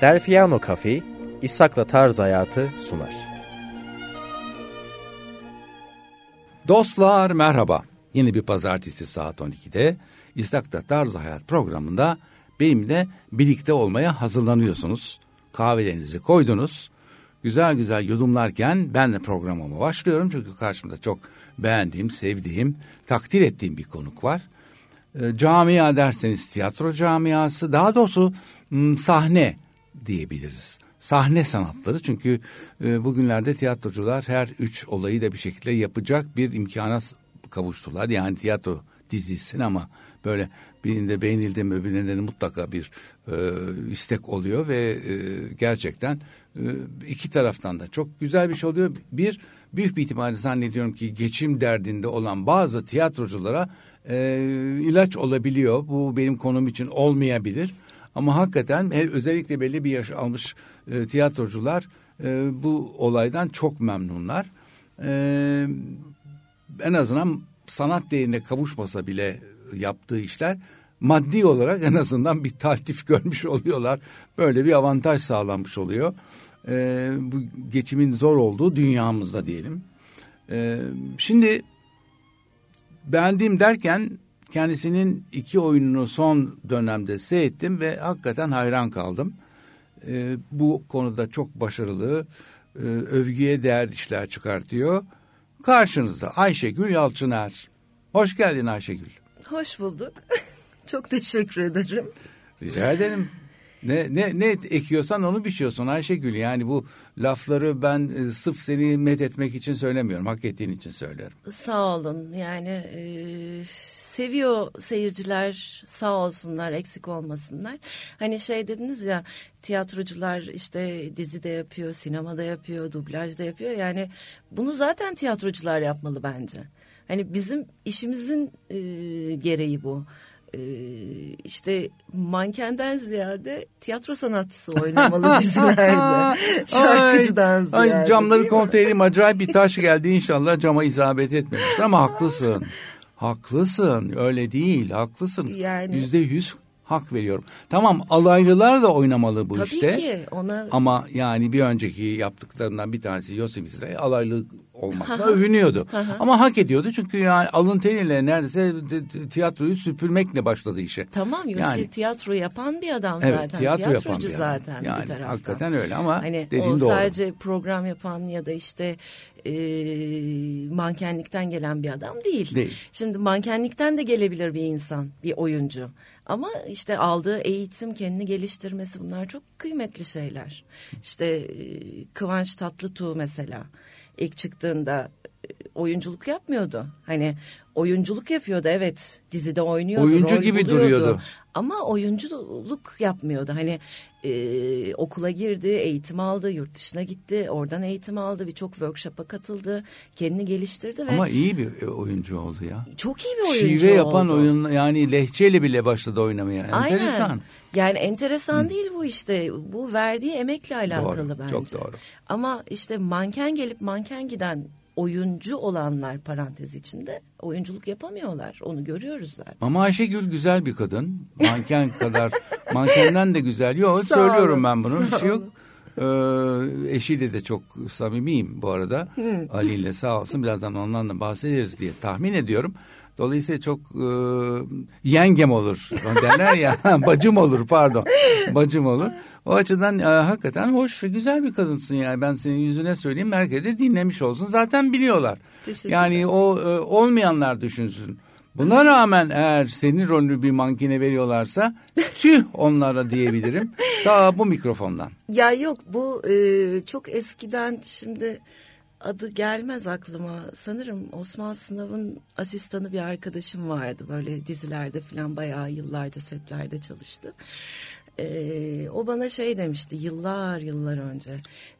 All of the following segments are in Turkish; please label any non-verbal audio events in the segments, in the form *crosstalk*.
Delfiano Cafe, İshak'la Tarz Hayatı sunar. Dostlar merhaba. Yeni bir pazartesi saat 12'de İshak'la Tarz Hayat programında benimle birlikte olmaya hazırlanıyorsunuz. Kahvelerinizi koydunuz. Güzel güzel yudumlarken ben de programıma başlıyorum. Çünkü karşımda çok beğendiğim, sevdiğim, takdir ettiğim bir konuk var. E, camia derseniz tiyatro camiası, daha doğrusu sahne diyebiliriz. Sahne sanatları çünkü e, bugünlerde tiyatrocular her üç olayı da bir şekilde yapacak bir imkana kavuştular. Yani tiyatro dizi, sinema böyle birinde beğenildi mi öbüründe mutlaka bir e, istek oluyor ve e, gerçekten e, iki taraftan da çok güzel bir şey oluyor. Bir büyük bir ihtimalle zannediyorum ki geçim derdinde olan bazı tiyatroculara e, ilaç olabiliyor. Bu benim konum için olmayabilir. Ama hakikaten özellikle belli bir yaş almış e, tiyatrocular e, bu olaydan çok memnunlar. E, en azından sanat değerine kavuşmasa bile yaptığı işler maddi olarak en azından bir taltif görmüş oluyorlar. Böyle bir avantaj sağlanmış oluyor. E, bu geçimin zor olduğu dünyamızda diyelim. E, şimdi beğendiğim derken kendisinin iki oyununu son dönemde seyrettim ve hakikaten hayran kaldım. E, bu konuda çok başarılı, e, övgüye değer işler çıkartıyor. Karşınızda Ayşegül Yalçıner. Hoş geldin Ayşegül. Hoş bulduk. *laughs* çok teşekkür ederim. Rica ederim. Ne, ne, ne ekiyorsan onu biçiyorsun Ayşegül. Yani bu lafları ben e, sırf seni met etmek için söylemiyorum. Hak ettiğin için söylüyorum. Sağ olun. Yani e, seviyor seyirciler sağ olsunlar eksik olmasınlar. Hani şey dediniz ya tiyatrocular işte dizide yapıyor, sinemada yapıyor, dublajda yapıyor. Yani bunu zaten tiyatrocular yapmalı bence. Hani bizim işimizin e, gereği bu e, işte mankenden ziyade tiyatro sanatçısı oynamalı *laughs* dizilerde. Şarkıcıdan ziyade. Ay, camları kontrol edeyim acayip bir taş geldi inşallah cama isabet etmemiştir ama haklısın. Haklısın öyle değil haklısın. Yani. Yüzde yüz hak veriyorum. Tamam alaylılar da oynamalı bu Tabii işte. Tabii ki. Ona... Ama yani bir önceki yaptıklarından bir tanesi İsrail alaylı olmakla övünüyordu. Ama hak ediyordu çünkü yani alın teriyle neredeyse tiyatroyu süpürmekle başladı işe. Tamam Yosef yani, tiyatro yapan bir adam evet, zaten. Tiyatro yapan bir zaten adam. yani, bir taraftan. Hakikaten öyle ama hani dediğin o doğru. sadece program yapan ya da işte e, mankenlikten gelen bir adam değil. değil. Şimdi mankenlikten de gelebilir bir insan, bir oyuncu. Ama işte aldığı eğitim, kendini geliştirmesi bunlar çok kıymetli şeyler. İşte e, Kıvanç Tatlıtuğ mesela ilk çıktığında oyunculuk yapmıyordu. Hani oyunculuk yapıyordu evet dizide oynuyordu. Oyuncu gibi buluyordu. duruyordu. Ama oyunculuk yapmıyordu. Hani e, okula girdi, eğitim aldı, yurt dışına gitti, oradan eğitim aldı, birçok workshop'a katıldı, kendini geliştirdi ve ama iyi bir oyuncu oldu ya. Çok iyi bir oyuncu Şive yapan oldu. oyun yani lehçeyle bile başladı oynamaya. Enteresan. Aynen. Yani enteresan Hı. değil bu işte. Bu verdiği emekle alakalı doğru, bence. Çok doğru. Ama işte manken gelip manken giden oyuncu olanlar parantez içinde oyunculuk yapamıyorlar. Onu görüyoruz zaten. Ama Ayşegül güzel bir kadın. Manken *laughs* kadar mankenden de güzel. Yok söylüyorum ben bunu. Bir şey yok. Ee, eşiyle de çok samimiyim bu arada. Ali ile sağ olsun. Birazdan ondan da bahsederiz diye tahmin ediyorum. Dolayısıyla çok e, yengem olur. derler ya *laughs* bacım olur pardon. Bacım olur. O açıdan e, hakikaten hoş ve güzel bir kadınsın yani. Ben senin yüzüne söyleyeyim merkeze dinlemiş olsun. Zaten biliyorlar. Yani o e, olmayanlar düşünsün. Buna rağmen eğer senin rolünü bir mankine veriyorlarsa tüh onlara diyebilirim. *laughs* Daha bu mikrofondan. Ya yok bu e, çok eskiden şimdi adı gelmez aklıma. Sanırım Osman Sınav'ın asistanı bir arkadaşım vardı. Böyle dizilerde falan bayağı yıllarca setlerde çalıştı. Ee, o bana şey demişti yıllar yıllar önce.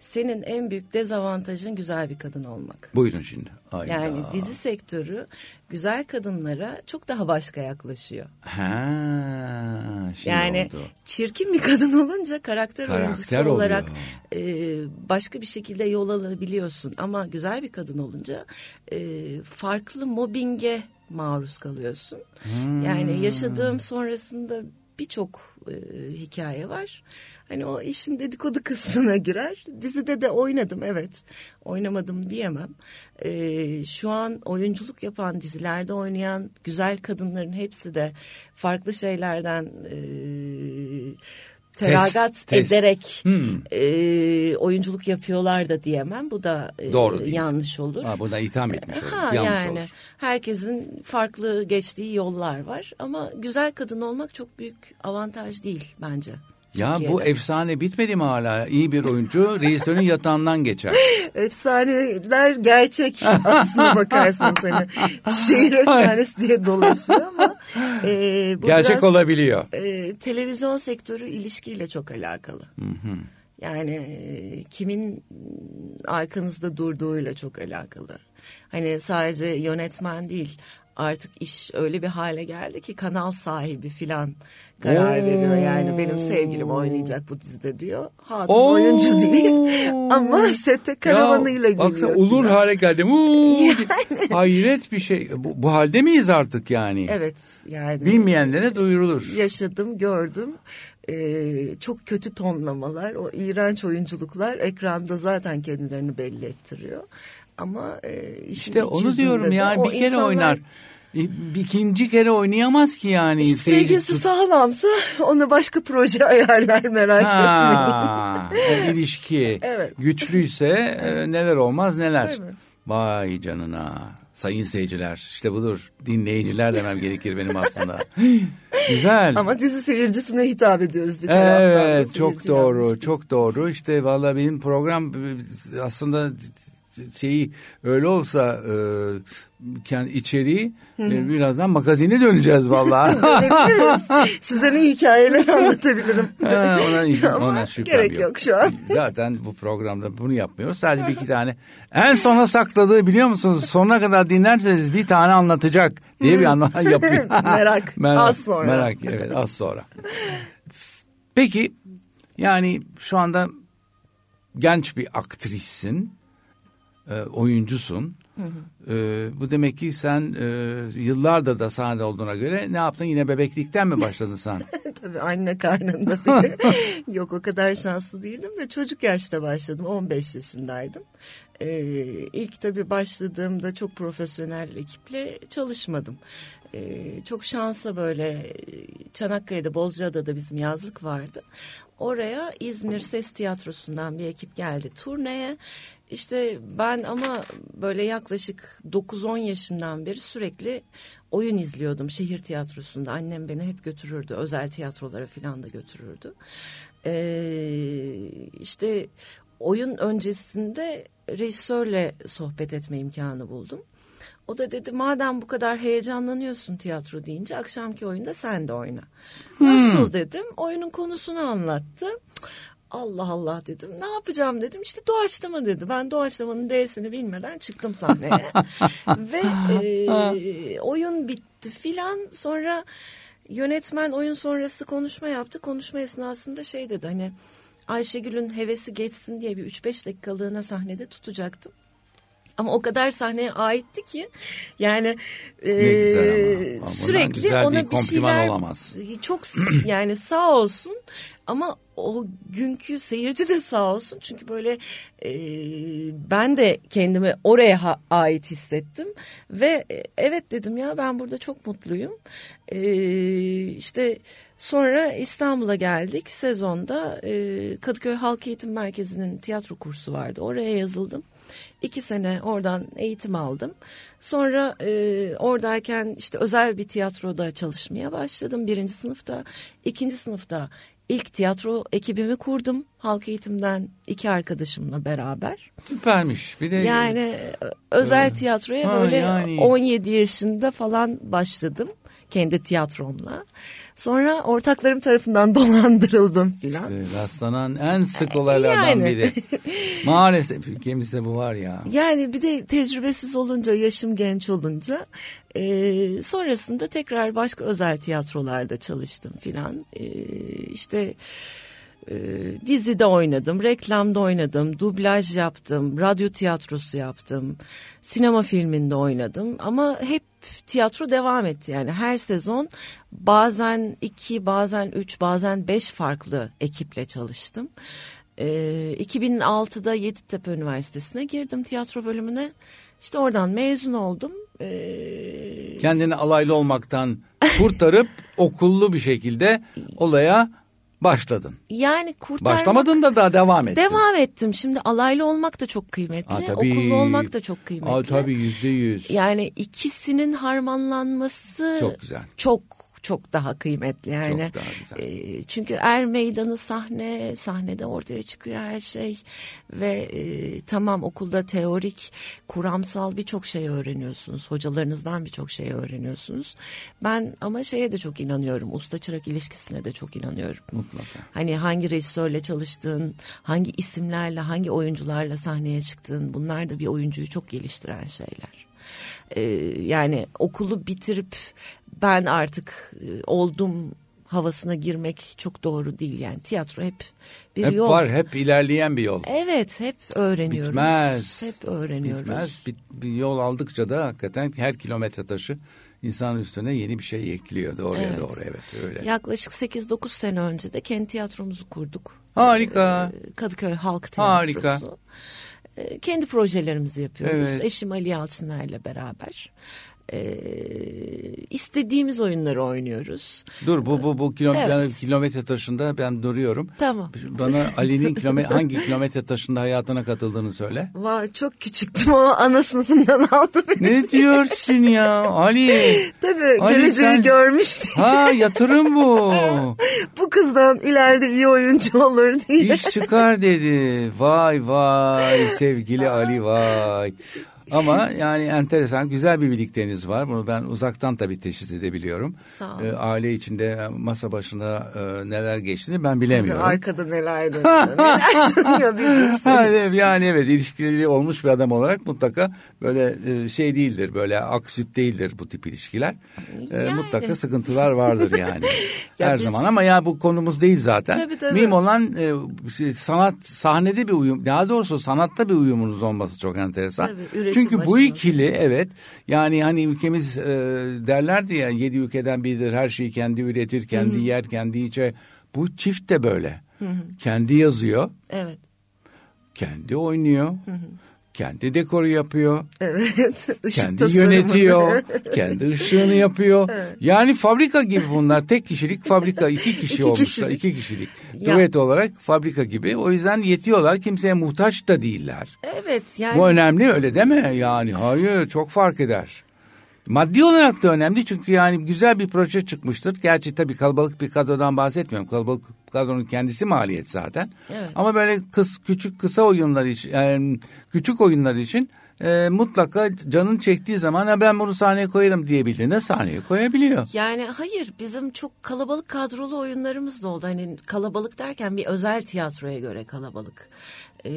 Senin en büyük dezavantajın güzel bir kadın olmak. Buyurun şimdi. Hayda. Yani dizi sektörü güzel kadınlara çok daha başka yaklaşıyor. Ha, şey yani oldu. çirkin bir kadın olunca karakter, Karakter oyuncusu oluyor. olarak e, başka bir şekilde yol alabiliyorsun. Ama güzel bir kadın olunca e, farklı mobbinge maruz kalıyorsun. Hmm. Yani yaşadığım sonrasında birçok e, hikaye var. Hani o işin dedikodu kısmına girer. Dizide de oynadım evet. Oynamadım diyemem. E, şu an oyunculuk yapan dizilerde oynayan güzel kadınların hepsi de farklı şeylerden e, feragat Test, test. ederek Hmm. e, oyunculuk yapıyorlar da diyemem. Bu da e, Doğru değil. yanlış olur. Ha, buna itham etmiş olur. Ha, Yanlış yani olur. herkesin farklı geçtiği yollar var ama güzel kadın olmak çok büyük avantaj değil bence. Ya bu efsane bitmedi mi hala? İyi bir oyuncu rejisörün yatağından geçer. *laughs* efsaneler gerçek aslına bakarsanız hani *laughs* şehir efsanesi diye dolaşıyor ama e, bu Gerçek biraz, olabiliyor. e, televizyon sektörü ilişkiyle çok alakalı. Yani e, kimin arkanızda durduğuyla çok alakalı. Hani sadece yönetmen değil artık iş öyle bir hale geldi ki kanal sahibi filan karar Oo. veriyor. Yani benim sevgilim oynayacak bu dizide diyor. Hatun Oo. oyuncu değil ama sete karavanıyla ya, baksana geliyor. ulur filan. hale geldi. Uuu, *laughs* Hayret bir şey. Bu, bu halde miyiz artık yani? Evet yani. Bilmeyenlere duyurulur. yaşadım, gördüm. Ee, çok kötü tonlamalar, o iğrenç oyunculuklar ekranda zaten kendilerini belli ettiriyor. Ama e, İşte onu diyorum yani bir kere insanlar- oynar. E, Bir ikinci kere oynayamaz ki yani. İşte tut- sağlamsa ona başka proje ayarlar merak etmeyin. Ha, o ilişki *laughs* Evet. güçlüyse e, neler olmaz neler. Tabii. Vay canına. Sayın seyirciler işte budur. Dinleyiciler demem gerekir benim aslında. *laughs* Güzel. Ama dizi seyircisine hitap ediyoruz bir taraftan. Evet çok doğru değil. çok doğru işte valla benim program e, aslında şeyi öyle olsa e, kendi içeriği e, birazdan magazine döneceğiz valla. *laughs* Dönebiliriz. Size ne hikayeler *laughs* anlatabilirim. Ha, ona, ona gerek yok şu an. Zaten bu programda bunu yapmıyoruz. Sadece bir iki tane. En sona sakladığı biliyor musunuz? Sonuna kadar dinlerseniz bir tane anlatacak diye bir anlam *laughs* yapıyor. Merak. Az sonra. Merak evet az sonra. Peki yani şu anda genç bir aktrissin. e, oyuncusun. E, bu demek ki sen e, yıllardır da sahnede olduğuna göre ne yaptın? Yine bebeklikten mi başladın sen? *laughs* Tabii anne karnında. *laughs* Yok o kadar şanslı değildim de çocuk yaşta başladım. 15 yaşındaydım. Ee, ilk tabii başladığımda çok profesyonel ekiple çalışmadım. Ee, çok şansa böyle e, Çanakkale'de Bozcaada'da bizim yazlık vardı. Oraya İzmir Ses Tiyatrosu'ndan bir ekip geldi turneye. İşte ben ama böyle yaklaşık 9-10 yaşından beri sürekli oyun izliyordum şehir tiyatrosunda. Annem beni hep götürürdü. Özel tiyatrolara falan da götürürdü. Ee, işte oyun öncesinde rejisörle sohbet etme imkanı buldum. O da dedi madem bu kadar heyecanlanıyorsun tiyatro deyince akşamki oyunda sen de oyna. Nasıl dedim. Oyunun konusunu anlattı. Allah Allah dedim. Ne yapacağım dedim. İşte doğaçlama dedi. Ben doğaçlamanın D'sini bilmeden çıktım sahneye. *laughs* Ve e, oyun bitti filan. Sonra yönetmen oyun sonrası konuşma yaptı. Konuşma esnasında şey dedi hani Ayşegül'ün hevesi geçsin diye bir 3-5 dakikalığına sahnede tutacaktım. Ama o kadar sahneye aitti ki yani e, ama. Ama sürekli güzel bir ona bir kompliman şeyler olamaz. çok yani sağ olsun ama o günkü seyirci de sağ olsun çünkü böyle e, ben de kendimi oraya ha- ait hissettim ve e, evet dedim ya ben burada çok mutluyum e, işte sonra İstanbul'a geldik sezonda e, Kadıköy Halk Eğitim Merkezi'nin tiyatro kursu vardı oraya yazıldım. İki sene oradan eğitim aldım. Sonra e, oradayken işte özel bir tiyatroda çalışmaya başladım. Birinci sınıfta, ikinci sınıfta ilk tiyatro ekibimi kurdum. Halk eğitimden iki arkadaşımla beraber. Süpermiş. Bir de Yani ö- özel tiyatroya Ha, böyle yani. 17 yaşında falan başladım. Kendi tiyatromla. Sonra ortaklarım tarafından *laughs* dolandırıldım filan. İşte rastlanan en sık olaylardan Yani. biri. *laughs* Maalesef ülkemizde bu var ya. Yani bir de tecrübesiz olunca, yaşım genç olunca e, sonrasında tekrar başka özel tiyatrolarda çalıştım filan. E, işte e, dizide oynadım, reklamda oynadım, dublaj yaptım, radyo tiyatrosu yaptım, sinema filminde oynadım. Ama hep tiyatro devam etti. Yani her sezon bazen iki, bazen üç, bazen beş farklı ekiple çalıştım. Ee, 2006'da Yeditepe Üniversitesi'ne girdim tiyatro bölümüne. İşte oradan mezun oldum. Ee, Kendini alaylı olmaktan kurtarıp *laughs* okullu bir şekilde olaya başladın. yani kurtarmak... Başlamadın da daha devam ettin. Devam ettim. Şimdi alaylı olmak da çok kıymetli. Aa, tabii. Okullu olmak da çok kıymetli. Aa, tabii yüzde yüz. Yani ikisinin harmanlanması Çok güzel. Çok çok daha kıymetli yani. Çok daha güzel. E, çünkü er meydanı sahne, sahnede ortaya çıkıyor her şey ve e, tamam okulda teorik, kuramsal birçok şey öğreniyorsunuz. Hocalarınızdan birçok şey öğreniyorsunuz. Ben ama şeye de çok inanıyorum. Usta çırak ilişkisine de çok inanıyorum. Mutlaka. Hani hangi rejisörle çalıştığın, hangi isimlerle, hangi oyuncularla sahneye çıktığın bunlar da bir oyuncuyu çok geliştiren şeyler. Ee, yani okulu bitirip ben artık e, oldum havasına girmek çok doğru değil. Yani tiyatro hep bir Hep yol. var, hep ilerleyen bir yol. Evet hep öğreniyoruz. Bitmez. Hep öğreniyoruz. Bitmez. Bir, bir yol aldıkça da hakikaten her kilometre taşı insanın üstüne yeni bir şey ekliyor. Doğruya Evet. doğru evet öyle. Yaklaşık 8-9 sene önce de kendi tiyatromuzu kurduk. Harika. Ee, Kadıköy Halk Tiyatrosu. Harika. Ee, Kendi projelerimizi yapıyoruz. Evet. Eşim Ali Yalçıner'le beraber. Ee, istediğimiz oyunları oynuyoruz. Dur bu bu bu kilo, Evet. yani kilometre taşında ben duruyorum. Tamam. Bana *laughs* Ali'nin kilometre hangi kilometre taşında hayatına katıldığını söyle. Vay, çok küçüktüm o ana sınıfından *laughs* aldı beni. Ne diyorsun ya Ali? Tabii Ali geleceği sen- görmüştü. Ha yatırım bu. *laughs* Bu kızdan ileride iyi oyuncu olur diye. İş çıkar dedi. Vay vay sevgili Ali vay. Ama yani enteresan güzel bir birlikteliğiniz var. Bunu ben uzaktan tabii teşhis edebiliyorum. Sağ ol. Ee, aile içinde masa başında e, neler geçtiğini ben bilemiyorum. Arkada neler dönüyor. neler *laughs* dönüyor evet, yani evet ilişkileri olmuş bir adam olarak mutlaka böyle e, şey değildir böyle aksüt değildir bu tip ilişkiler. E, Yani. mutlaka sıkıntılar vardır yani. *laughs* Ya Her biz- zaman ama ya bu konumuz değil zaten. Tabii, tabii. Mühim olan e, şey, sanat sahnede bir uyum daha doğrusu sanatta bir uyumunuz olması çok enteresan. Tabii, Çünkü bu ikili evet yani hani ülkemiz e, derlerdi ya yedi ülkeden biridir her şeyi kendi üretir kendi yer kendi içe. Bu çift de böyle. Kendi yazıyor Evet. kendi oynuyor. Kendi dekoru yapıyor. Evet. *laughs* Kendi tasarımı. yönetiyor. *laughs* kendi ışığını yapıyor. Yani fabrika gibi bunlar. Tek kişilik fabrika. iki kişi İki olmuşlar. kişilik. iki kişilik. Ya- Duet olarak fabrika gibi. O yüzden yetiyorlar. Kimseye muhtaç da değiller. Evet yani. Bu önemli öyle değil mi? Yani hayır çok fark eder. Maddi olarak da önemli çünkü yani güzel bir proje çıkmıştır. Gerçi tabii kalabalık bir kadrodan bahsetmiyorum. Kalabalık kadronun kendisi maliyet zaten. Evet. Ama böyle kıs, küçük kısa oyunlar için, yani küçük oyunlar için e, mutlaka canın çektiği zaman "Ha, ben bunu sahneye koyarım diyebildiğinde sahneye koyabiliyor. Yani hayır bizim çok kalabalık kadrolu oyunlarımız da oldu. Hani kalabalık derken bir özel tiyatroya göre kalabalık. Ee,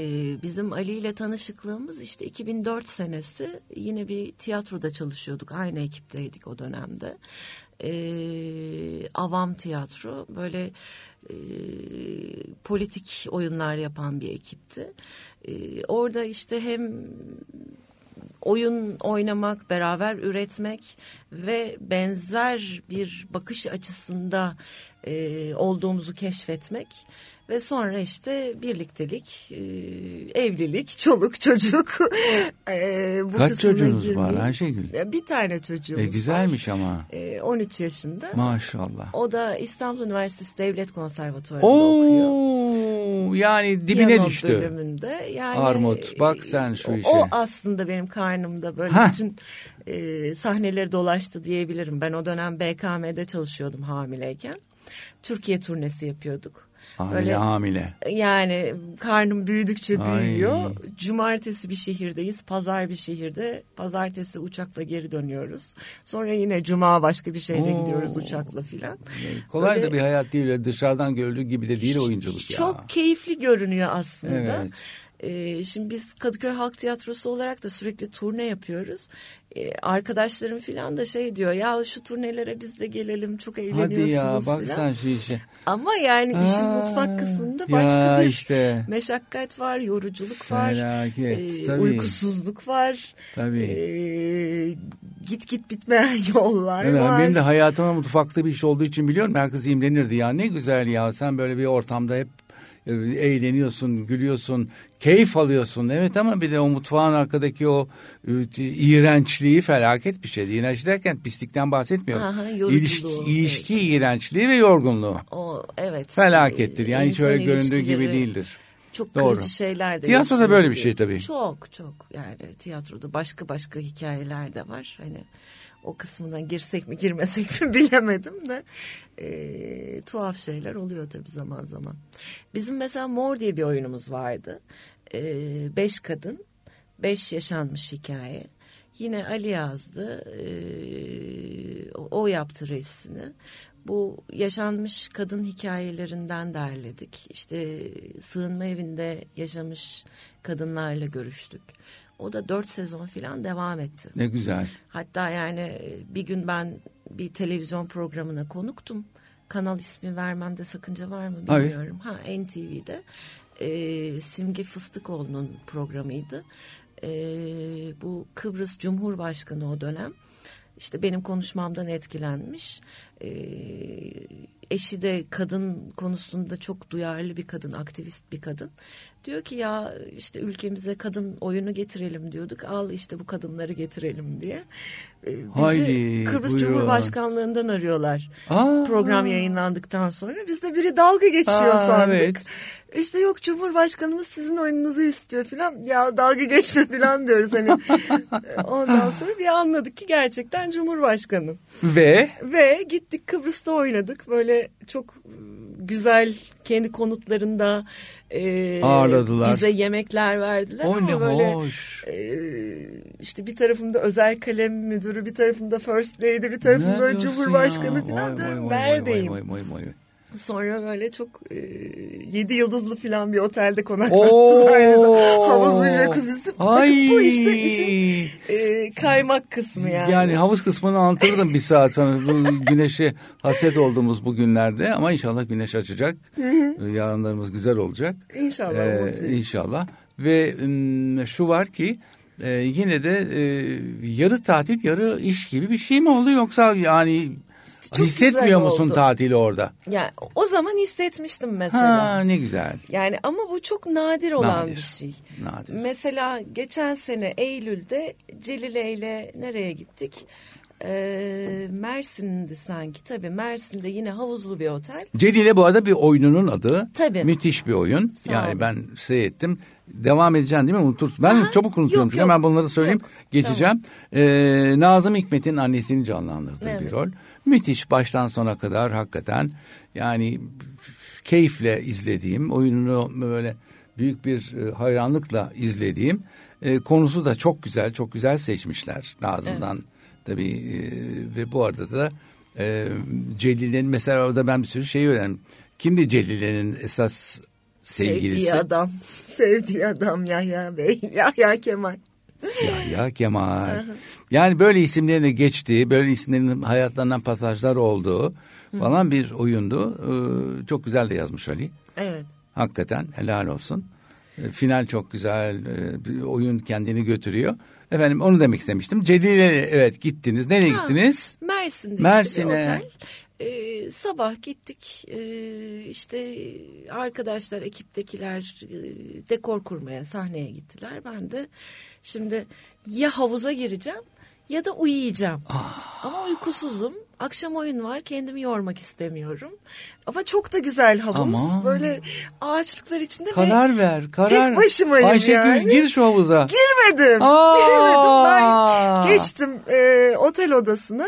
bizim Ali ile tanışıklığımız işte 2004 senesi yine bir tiyatroda çalışıyorduk. Aynı ekipteydik o dönemde. Ee, Avam Tiyatro böyle e, politik oyunlar yapan bir ekipti. Ee, orada işte hem oyun oynamak, beraber üretmek ve benzer bir bakış açısında e, olduğumuzu keşfetmek ve sonra işte birliktelik, e, evlilik, *laughs* çoluk çocuk. e, bu Kaç çocuğunuz var girmeyeyim. Ayşegül? Ya Bir tane çocuğumuz E, var. güzelmiş ama. E, 13 yaşında. Maşallah. O da İstanbul Üniversitesi Devlet Konservatuvarı'nda okuyor. Yani dibine Piyano düştü. bölümünde. Yani, Armut, bak sen şu işe. O aslında benim karnımda böyle Hah. bütün e, sahneleri dolaştı diyebilirim. Ben o dönem BKM'de çalışıyordum hamileyken. Türkiye turnesi yapıyorduk. Hamile Böyle hamile. yani karnım büyüdükçe Ay. büyüyor. Cumartesi bir şehirdeyiz, pazar bir şehirde. Pazartesi uçakla geri dönüyoruz. Sonra yine cuma başka bir şehre Oo. gidiyoruz uçakla filan. Kolay Böyle- da bir hayat değil. Dışarıdan görüldüğü gibi de değil oyunculuk ya. Çok keyifli görünüyor aslında. Evet. Ee, şimdi biz Kadıköy Halk Tiyatrosu olarak da sürekli turne yapıyoruz. Ee, arkadaşlarım filan da şey diyor ya şu turnelere biz de gelelim çok eğleniyorsunuz Hadi ya bak filan. sen şu işe. Ama yani işin Aa, mutfak kısmında başka bir işte. meşakkat var, yoruculuk var, Felaket, e, tabii. uykusuzluk var. Tabii. E, git git bitmeyen *laughs* yollar Evet, var. benim de hayatıma mutfakta bir iş olduğu için biliyorum. Herkes imrenirdi ya ne güzel ya sen böyle bir ortamda hep e, eğleniyorsun, gülüyorsun, keyif alıyorsun. Evet ama bir de o mutfağın arkadaki o e, iğrençliği felaket bir şey. İğrenç derken pislikten bahsetmiyorum. Aha, yoruculuğu, İlişki, ilişki iğrençliği ve yorgunluğu. O evet. Felakettir. Yani hiç öyle göründüğü gibi değildir. Çok Doğru. kırıcı şeyler de Tiyatroda böyle bir şey tabii. Çok çok yani tiyatroda başka başka hikayeler de var. Hani o kısmına girsek mi girmesek mi *laughs* bilemedim de e, tuhaf şeyler oluyor tabii zaman zaman. Bizim mesela Mor diye bir oyunumuz vardı. E, beş kadın, beş yaşanmış hikaye. Yine Ali yazdı. E, o, yaptı resmini. Bu yaşanmış kadın hikayelerinden derledik. İşte sığınma evinde yaşamış kadınlarla görüştük. O da dört sezon falan devam etti. Ne güzel. Hatta yani bir gün ben bir televizyon programına konuktum. Kanal ismi vermemde sakınca var mı Hayır. bilmiyorum. Ha NTV'de e, Simge Fıstıkoğlu'nun programıydı. E, bu Kıbrıs Cumhurbaşkanı o dönem. İşte benim konuşmamdan etkilenmiş. E, eşi de kadın konusunda çok duyarlı bir kadın, aktivist bir kadın. Diyor ki ya işte ülkemize kadın oyunu getirelim diyorduk. Al işte bu kadınları getirelim diye. E, bizi Haydi, Kıbrıs buyurun. Cumhurbaşkanlığından arıyorlar. Aa. Program yayınlandıktan sonra biz de biri dalga geçiyor Aa, sandık. evet. İşte yok Cumhurbaşkanımız sizin oyununuzu istiyor filan. Ya dalga geçme filan diyoruz hani. *laughs* Ondan sonra bir anladık ki gerçekten Cumhurbaşkanı. Ve Ve gittik Kıbrıs'ta oynadık. Böyle çok güzel kendi konutlarında e, Ağırladılar. bize yemekler verdiler. o ama ne böyle hoş. e, işte bir tarafımda özel kalem müdürü, bir tarafımda first lady, bir tarafımda Ne Cumhurbaşkanı ya? falan Vay, diyorum. vay, vay, vay, Neredeyim? vay, vay, vay. Sonra böyle çok e, yedi yıldızlı falan bir otelde konaklattılar. Havuzlu jacuzzisi. Bakın bu işte işin e, kaymak kısmı yani. Yani havuz kısmını anlatırdım bir saat sonra. Bu güneşe haset olduğumuz bu günlerde ama inşallah güneş açacak. Yarınlarımız güzel olacak. İnşallah. Ee, inşallah. Ve şu var ki e, yine de e, yarı tatil yarı iş gibi bir şey mi oldu yoksa yani Çok hissetmiyor musun oldu. tatili orada? Yani o zaman hissetmiştim mesela. Ha ne güzel. Yani ama bu çok nadir olan Nadir. bir şey. Nadir. Mesela geçen sene Eylül'de Celile ile nereye gittik? Ee, Mersin'di sanki. Tabii Mersin'de yine havuzlu bir otel. Celile bu arada bir oyununun adı. Tabii. Müthiş bir oyun. Sağ yani olun. ben seyrettim. Devam edeceğim değil mi? Unutur. Ben Aha, çabuk unutuyorum yok, çünkü yok. hemen bunları söyleyeyim. Yok, Geçeceğim. Ee, Nazım Hikmet'in annesini canlandırdığı bir Evet. rol. Müthiş baştan sona kadar hakikaten yani keyifle izlediğim oyununu böyle büyük bir e, hayranlıkla izlediğim e, konusu da çok güzel çok güzel seçmişler Nazım'dan tabii e, ve bu arada da e, Celile'nin mesela orada ben bir sürü şey öğrendim. Kimdi Celile'nin esas sevgilisi? Sevdiği adam. *laughs* Sevdiği adam Yahya Bey. *laughs* Yahya Kemal. Yahya Kemal. Yani böyle isimlerin de geçtiği, böyle isimlerin hayatlarından pasajlar olduğu falan bir oyundu. Ee, çok güzel de yazmış Ali. Evet. Hakikaten helal olsun. Ee, Final çok güzel, bir oyun kendini götürüyor. Efendim onu demek istemiştim. Celil'e evet gittiniz. Nereye Ha, gittiniz? Mersin'de işte Mersin'e. bir otel. Ee, sabah gittik Ee, işte arkadaşlar ekiptekiler e, dekor kurmaya sahneye gittiler. Ben de şimdi ya havuza gireceğim ya da uyuyacağım. Ah. Ama uykusuzum. Akşam oyun var kendimi yormak istemiyorum. Ama çok da güzel havuz. Aman. Böyle ağaçlıklar içinde ve Karar ver, karar. Tek başımayım Ayşegül yani. gir şu havuza. Girmedim. Aa! Girmedim. Ben geçtim e, otel odasına.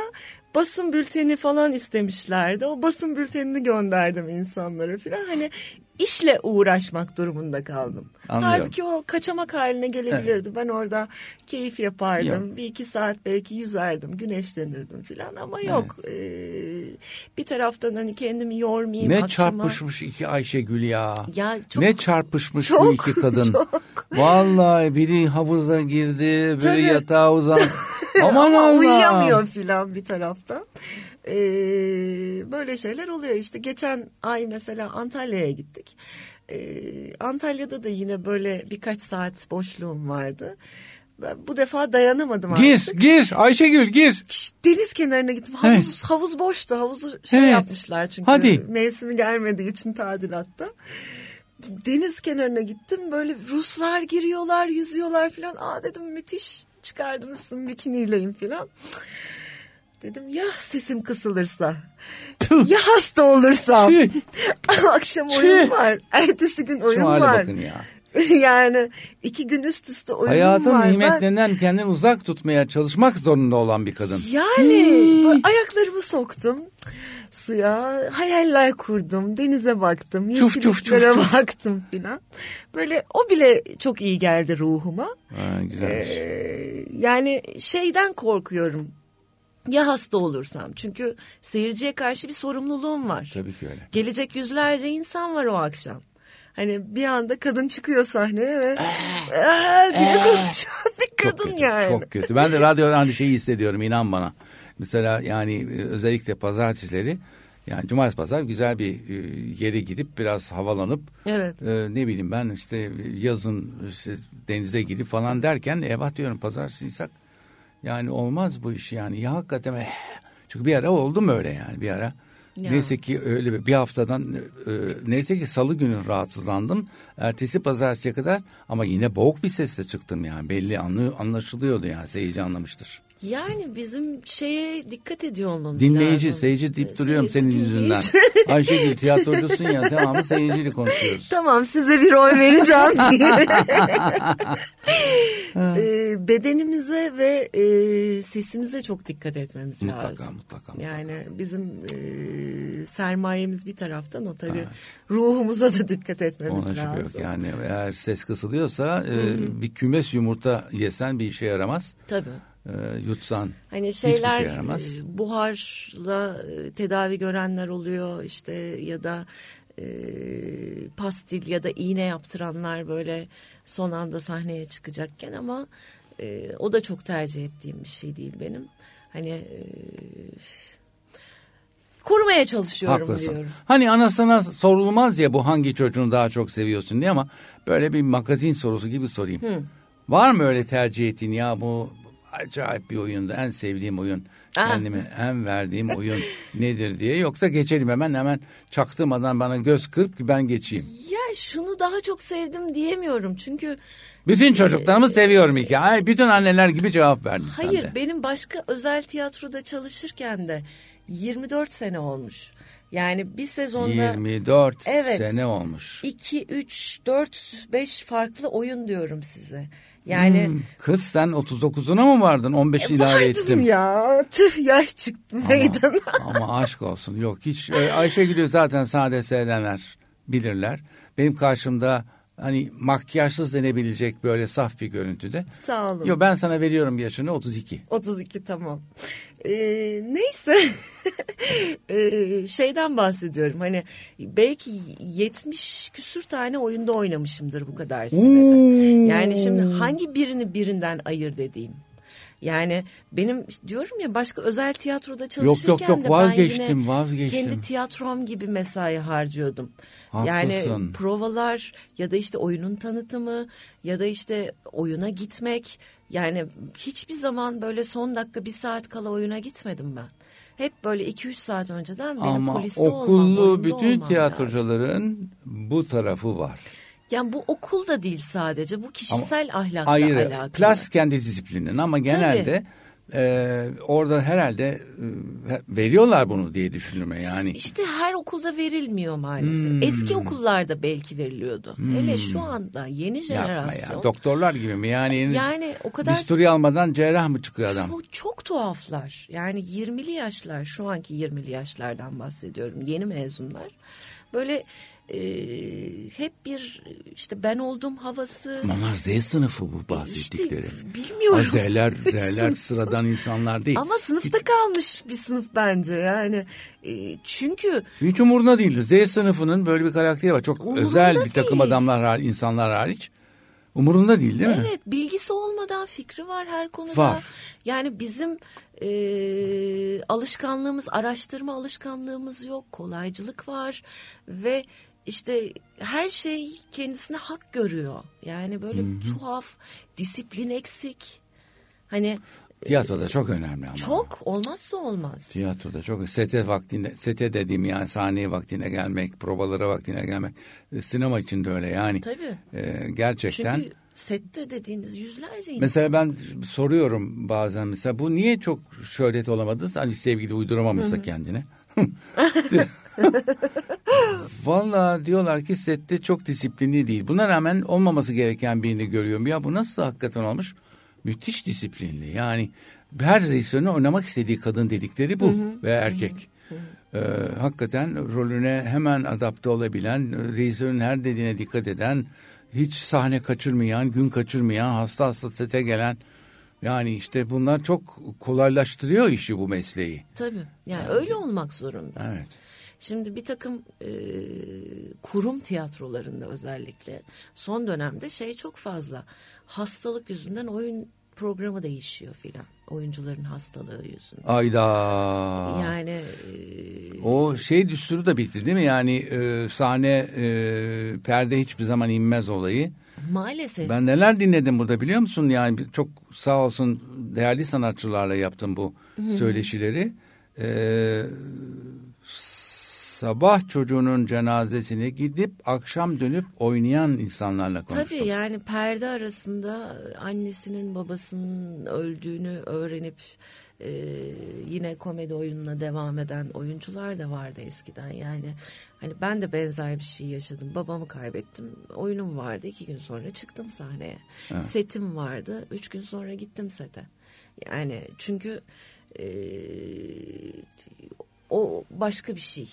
Basın bülteni falan istemişlerdi. O basın bültenini gönderdim insanlara falan. Hani işle uğraşmak durumunda kaldım. Anlıyorum. Halbuki o kaçamak haline gelebilirdi. Ben orada keyif yapardım. Yok. Bir iki saat belki yüzerdim, güneşlenirdim falan ama yok. E, bir taraftan hani kendimi yormayayım. Ne akşama- çarpışmış iki Ayşegül ya. Ya çok ne çarpışmış bu çok, iki kadın. *laughs* çok. Vallahi biri havuza girdi, böyle Tabii. yatağa uzan. *laughs* Aman Ama Allah. uyuyamıyor filan bir taraftan. Ee, böyle şeyler oluyor. İşte geçen ay mesela Antalya'ya gittik. Ee, Antalya'da da yine böyle birkaç saat boşluğum vardı. Ben bu defa dayanamadım Gir, artık. gir Ayşegül gir. Deniz kenarına gittim. Havuz, havuz boştu. Havuzu şey Evet. yapmışlar çünkü. Hadi. Mevsimi gelmediği için tadilatta. Deniz kenarına gittim. Böyle Ruslar giriyorlar, yüzüyorlar falan. Aa dedim müthiş. Çıkardım üstümü bikiniyleyim falan. Dedim ya sesim kısılırsa. Ya hasta olursam. *laughs* Akşam oyun var. Ertesi gün oyun Şu hale var. bakın ya. *laughs* yani iki gün üst üste oyun Hayatın var. Ben- nimetlerinden kendini uzak tutmaya çalışmak zorunda olan bir kadın. Yani böyle ayaklarımı soktum suya, hayaller kurdum, denize baktım, Çuf, çuf, çuf, yeşilliklere çuf. baktım filan. Böyle o bile çok iyi geldi ruhuma. Ha, güzelmiş. Ee, yani şeyden korkuyorum. Ya hasta olursam çünkü seyirciye karşı bir sorumluluğum var. Tabii ki öyle. Gelecek yüzlerce insan var o akşam. Hani bir anda kadın çıkıyor sahneye ve "Aa!" diye konuşan bir Çok kadın kötü, yani. Çok kötü. Ben de radyoda aynı şeyi hissediyorum inan bana. Mesela yani e, özellikle pazartesileri yani cumartesi pazar güzel bir e, yere gidip biraz havalanıp Evet. e, ne bileyim ben işte yazın işte denize girip falan derken eyvah diyorum pazartesiysak yani olmaz bu iş yani ya hakikaten eh. çünkü bir ara oldum öyle yani bir ara Ya. neyse ki öyle bir, bir haftadan e, neyse ki salı günü rahatsızlandım ertesi pazartesiye kadar ama yine boğuk bir sesle çıktım yani belli anlı, anlaşılıyordu yani seyirci anlamıştır. Yani bizim şeye dikkat ediyor olmamız Dinleyici, lazım. seyirci deyip Ee, duruyorum seyirci, senin yüzünden. dinleyici. *laughs* Ayşegül tiyatrocusun ya devamlı seyirciyle konuşuyoruz. tamam size bir oy vereceğim *laughs* diye. *laughs* Ee, bedenimize ve e, sesimize çok dikkat etmemiz Mutlaka, lazım. mutlaka, mutlaka. Yani bizim e, sermayemiz bir taraftan o tabii ruhumuza da dikkat etmemiz Ona lazım. yok yani eğer ses kısılıyorsa e, bir kümes yumurta yesen bir işe yaramaz. Tabii. E, yutsan Hani hiçbir şeyler şey yaramaz. e, buharla e, tedavi görenler oluyor işte ya da e, pastil ya da iğne yaptıranlar böyle son anda sahneye çıkacakken ama e, o da çok tercih ettiğim bir şey değil benim. Hani e, korumaya çalışıyorum Haklısın. diyorum. Hani anasına sorulmaz ya bu hangi çocuğunu daha çok seviyorsun diye ama böyle bir magazin sorusu gibi sorayım. Var mı öyle tercih ettiğin ya bu acayip bir oyundu en sevdiğim oyun Ah. kendime en verdiğim oyun *laughs* nedir diye yoksa geçelim hemen hemen çaktırmadan bana göz kırp ki ben geçeyim. Ya şunu daha çok sevdim diyemiyorum çünkü Bütün çocuklarımı seviyorum iki. Ay, bütün anneler gibi cevap verdin sen Hayır de. benim başka özel tiyatroda çalışırken de 24 sene olmuş. Yani bir sezonda 24 Evet. sene olmuş. 2, 3, 4, 5 farklı oyun diyorum size. Yani Hmm, Kız sen 39'una mı vardın? 15 ilave vardım ettim. ya. Tüh yaş çıktı meydana. Ama aşk olsun. Yok hiç. e, Ayşegül'ü zaten sade seyredenler bilirler. Benim karşımda hani makyajsız denebilecek böyle saf bir görüntüde. Sağ olun. Yok ben sana veriyorum yaşını 32. 32 tamam. Ee, neyse *laughs* Ee, şeyden bahsediyorum hani belki 70 küsür tane oyunda oynamışımdır bu kadar senede. Yani şimdi hangi birini birinden ayır dediğim. Yani benim diyorum ya başka özel tiyatroda çalışırken yok, yok, de vazgeçtim, ben yine vazgeçtim. kendi tiyatrom gibi mesai harcıyordum. Haklısın. Yani provalar ya da işte oyunun tanıtımı ya da işte oyuna gitmek yani hiçbir zaman böyle son dakika bir saat kala oyuna gitmedim ben. Hep böyle 2-3 saat önceden benim Ama kuliste olmam, okullu bütün olmam lazım. tiyatrocuların bu tarafı var. Yani bu okul da değil sadece bu kişisel ahlakla Ayrı. alakalı. Klas kendi disiplinin ama genelde e, orada herhalde e, veriyorlar bunu diye düşünüyorum yani. İşte her okulda verilmiyor maalesef. Hmm. Eski okullarda belki veriliyordu. Hele şu anda yeni jenerasyon. ya. Doktorlar gibi mi? Yani, Yani o kadar bisturi almadan cerrah mı çıkıyor adam? Çok, çok tuhaflar. Yani 20'li yaşlar, şu anki 20'li yaşlardan bahsediyorum. Yeni mezunlar. Böyle e, hep bir işte ben oldum havası. Ama Onlar Z sınıfı bu bahsettikleri. İşte bilmiyorum. Z'ler, *laughs* Z'ler sıradan insanlar değil. Ama sınıfta kalmış bir sınıf bence yani. E, çünkü Hiç umurunda değildi. Z sınıfının böyle bir karakteri var. Çok Umurunda özel bir takım değil. adamlar, insanlar hariç. Umurunda değil değil mi? evet bilgisi olmadan fikri var her konuda. Var. Yani bizim e, alışkanlığımız, araştırma alışkanlığımız yok. Kolaycılık var ve işte her şey kendisine hak görüyor. Yani böyle tuhaf, disiplin eksik. Hani Tiyatroda çok önemli ama. çok olmazsa olmaz. Tiyatroda çok sete vaktinde sete dediğim yani sahneye vaktine gelmek, provalara vaktine gelmek. E, Sinema için de öyle yani. Tabii. E, gerçekten. Çünkü sette dediğiniz yüzlerce insan. Mesela ben soruyorum bazen mesela bu niye çok şöhret olamadı? Hani sevgili uyduramamışsa kendine. *laughs* Valla diyorlar ki sette çok disiplinli değil. Buna rağmen olmaması gereken birini görüyorum. Ya bu nasıl hakikaten olmuş? Müthiş disiplinli. Yani her rejisörün oynamak istediği kadın dedikleri bu ve erkek. Ee, hakikaten rolüne hemen adapte olabilen, rejisörün her dediğine dikkat eden, hiç sahne kaçırmayan, gün kaçırmayan, hasta hasta sete gelen. Yani işte bunlar çok kolaylaştırıyor işi bu mesleği. Tabii. Yani öyle olmak zorunda. Evet. Şimdi bir takım e, kurum tiyatrolarında özellikle son dönemde şey çok fazla. Hastalık yüzünden oyun programı değişiyor filan. Oyuncuların hastalığı yüzünden. Ayda. Yani e, O şey düsturu da bitti değil mi? Yani e, sahne e, perde hiçbir zaman inmez olayı. Maalesef Ben neler dinledim burada biliyor musun? Yani çok sağ olsun değerli sanatçılarla yaptım bu söyleşileri. Ee, sabah çocuğunun cenazesine gidip akşam dönüp oynayan insanlarla konuştum. Tabii yani perde arasında annesinin babasının öldüğünü öğrenip e, yine komedi oyununa devam eden oyuncular da vardı eskiden. Yani hani ben de benzer bir şey yaşadım. Babamı kaybettim. Oyunum vardı. iki gün sonra çıktım sahneye. Setim vardı. Üç gün sonra gittim sete. Yani çünkü e, o başka bir şey.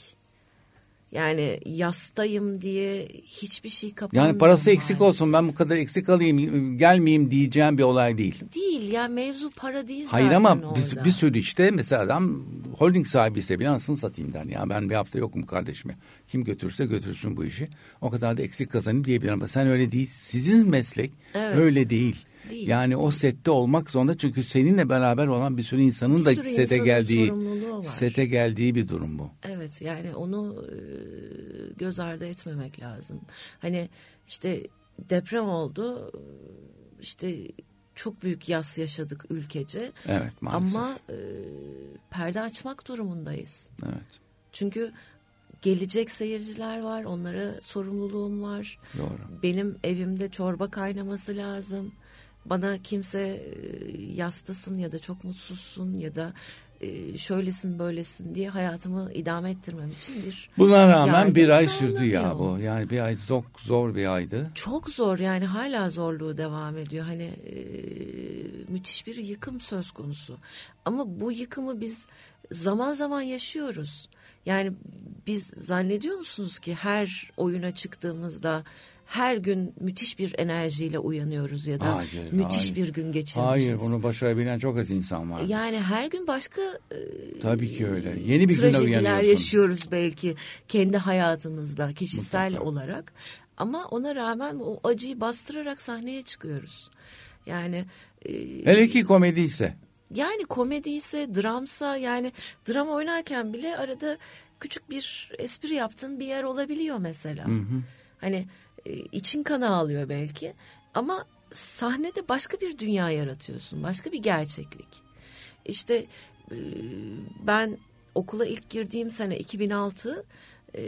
Yani yastayım diye hiçbir şey kapanmıyor. Yani parası eksik maalesef. olsun ben bu kadar eksik alayım gelmeyeyim diyeceğim bir olay değil. Değil ya mevzu para değil zaten Hayır ama orada. bir, bir sürü işte mesela adam holding sahibi ise bile anasını satayım der. Ya ben bir hafta yokum kardeşime. Kim götürürse götürsün bu işi. O kadar da eksik kazanayım diyebilirim ama sen öyle değil. Sizin meslek Evet. öyle değil. Değil. Yani o sette olmak zorunda çünkü seninle beraber olan bir sürü insanın Bir da sürü sete insanın geldiği sete geldiği bir durum bu. Evet yani onu e, göz ardı etmemek lazım. Hani işte deprem oldu işte çok büyük yas yaşadık ülkece. Evet maalesef. Ama e, perde açmak durumundayız. Evet. Çünkü gelecek seyirciler var onlara sorumluluğum var. Doğru. Benim evimde çorba kaynaması lazım. Bana kimse yastasın ya da çok mutsuzsun ya da şöylesin böylesin diye hayatımı idame ettirmem için bir Buna rağmen bir ay sürdü ya bu. Yani bir ay çok zor bir aydı. Çok zor yani hala zorluğu devam ediyor. Hani e, müthiş bir yıkım söz konusu. Ama bu yıkımı biz zaman zaman yaşıyoruz. Yani biz zannediyor musunuz ki her oyuna çıktığımızda her gün müthiş bir enerjiyle uyanıyoruz ya da Hayır, müthiş hayır. bir gün geçirmişiz. Hayır bunu başarabilen çok az insan var. Yani her gün başka e, Tabii ki öyle. Yeni bir güne uyanıyorsun. yaşıyoruz belki kendi hayatımızda kişisel Mutlaka. olarak. Ama ona rağmen o acıyı bastırarak sahneye çıkıyoruz. Yani e, Hele ki komedi ise. yani komedi ise dramsa yani drama oynarken bile arada küçük bir espri yaptığın bir yer olabiliyor mesela. Hani e, için kana alıyor belki ama sahnede başka bir dünya yaratıyorsun. Başka bir gerçeklik. İşte e, ben okula ilk girdiğim sene 2006 e,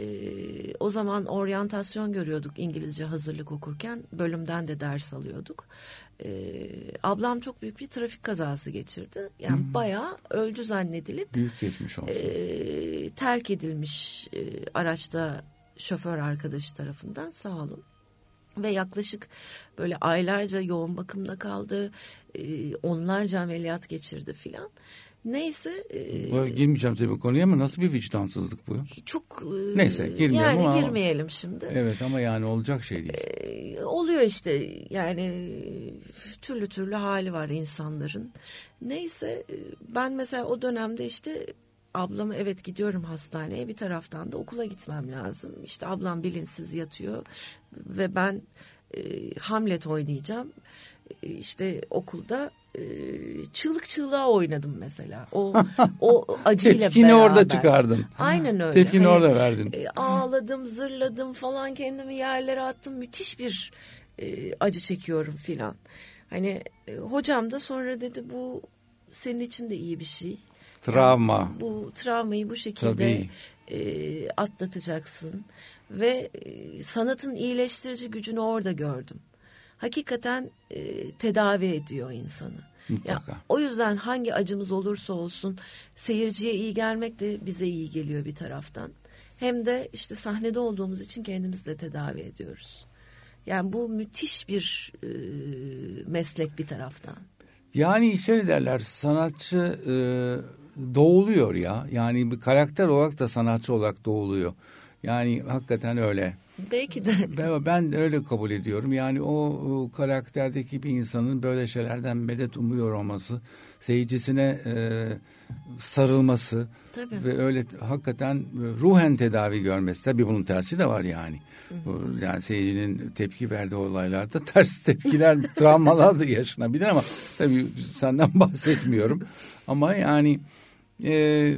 o zaman oryantasyon görüyorduk İngilizce hazırlık okurken bölümden de ders alıyorduk. E, ablam çok büyük bir trafik kazası geçirdi. Yani bayağı öldü zannedilip Büyük geçmiş olsun. e, terk edilmiş e, araçta şoför arkadaşı tarafından sağ olun. Ve yaklaşık böyle aylarca yoğun bakımda kaldı. E, onlarca ameliyat geçirdi filan. Neyse e, Bu- girmeyeceğim tabii konuya ama nasıl bir vicdansızlık bu? çok e, Neyse, girmeyelim yani ama- girmeyelim şimdi. Evet ama yani olacak şey değil. E, oluyor işte yani türlü türlü hali var insanların. Neyse e, ben mesela o dönemde işte ablamı evet gidiyorum hastaneye bir taraftan da okula gitmem lazım. İşte ablam bilinçsiz yatıyor ve ben e, Hamlet oynayacağım. E, işte okulda e, çığlık çığlığa oynadım mesela. O o *laughs* acıyla Tepkini beraber. orada çıkardın. Aynen öyle. Tepkini orada verdin. e, ağladım, zırladım falan kendimi yerlere attım. Müthiş bir e, acı çekiyorum filan. Hani e, hocam da sonra dedi bu senin için de iyi bir şey. Travma. Bu travmayı bu şekilde e, atlatacaksın ve e, sanatın iyileştirici gücünü orada gördüm. Hakikaten e, tedavi ediyor insanı. Mutlaka. Ya, o yüzden hangi acımız olursa olsun seyirciye iyi gelmek de bize iyi geliyor bir taraftan. Hem de işte sahnede olduğumuz için kendimizi de tedavi ediyoruz. Yani bu müthiş bir e, meslek bir taraftan. Yani şöyle derler sanatçı e, doğuluyor ya. Yani bir karakter olarak da sanatçı olarak doğuluyor. Yani hakikaten öyle. Belki de. *laughs* Ben, ben öyle kabul ediyorum. Yani o, o karakterdeki bir insanın böyle şeylerden medet umuyor olması, seyircisine e, sarılması Tabii. ve öyle hakikaten ruhen tedavi görmesi. Tabii bunun tersi de var yani. Bu, Yani seyircinin tepki verdiği olaylarda ters tepkiler, *laughs* travmalar da yaşanabilir ama tabii senden bahsetmiyorum. Ama yani e,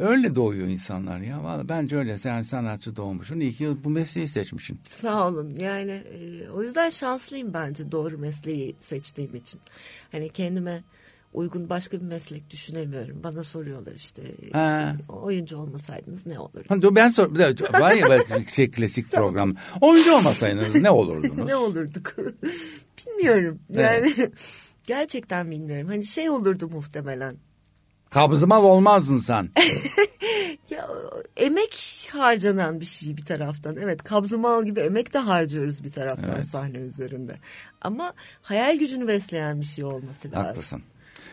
öyle doğuyor insanlar ya. Vallahi bence öyle. Sen sanatçı doğmuşsun. İyi ki bu mesleği seçmişsin. Sağ olun. Yani e, o yüzden şanslıyım bence doğru mesleği seçtiğim için. Hani kendime uygun başka bir meslek düşünemiyorum. Bana soruyorlar işte Ha. oyuncu olmasaydınız ne olurdu? Ben sor, var ya *laughs* şey klasik program. Oyuncu olmasaydınız ne olurdunuz? *laughs* ne olurduk? *laughs* bilmiyorum. Yani gerçekten bilmiyorum. Hani şey olurdu muhtemelen. Kabzımal olmazdın sen. *laughs* Ya emek harcanan bir şey bir taraftan. Evet kabzımal gibi emek de harcıyoruz bir taraftan Evet. sahne üzerinde. Ama hayal gücünü besleyen bir şey olması lazım. Haklısın.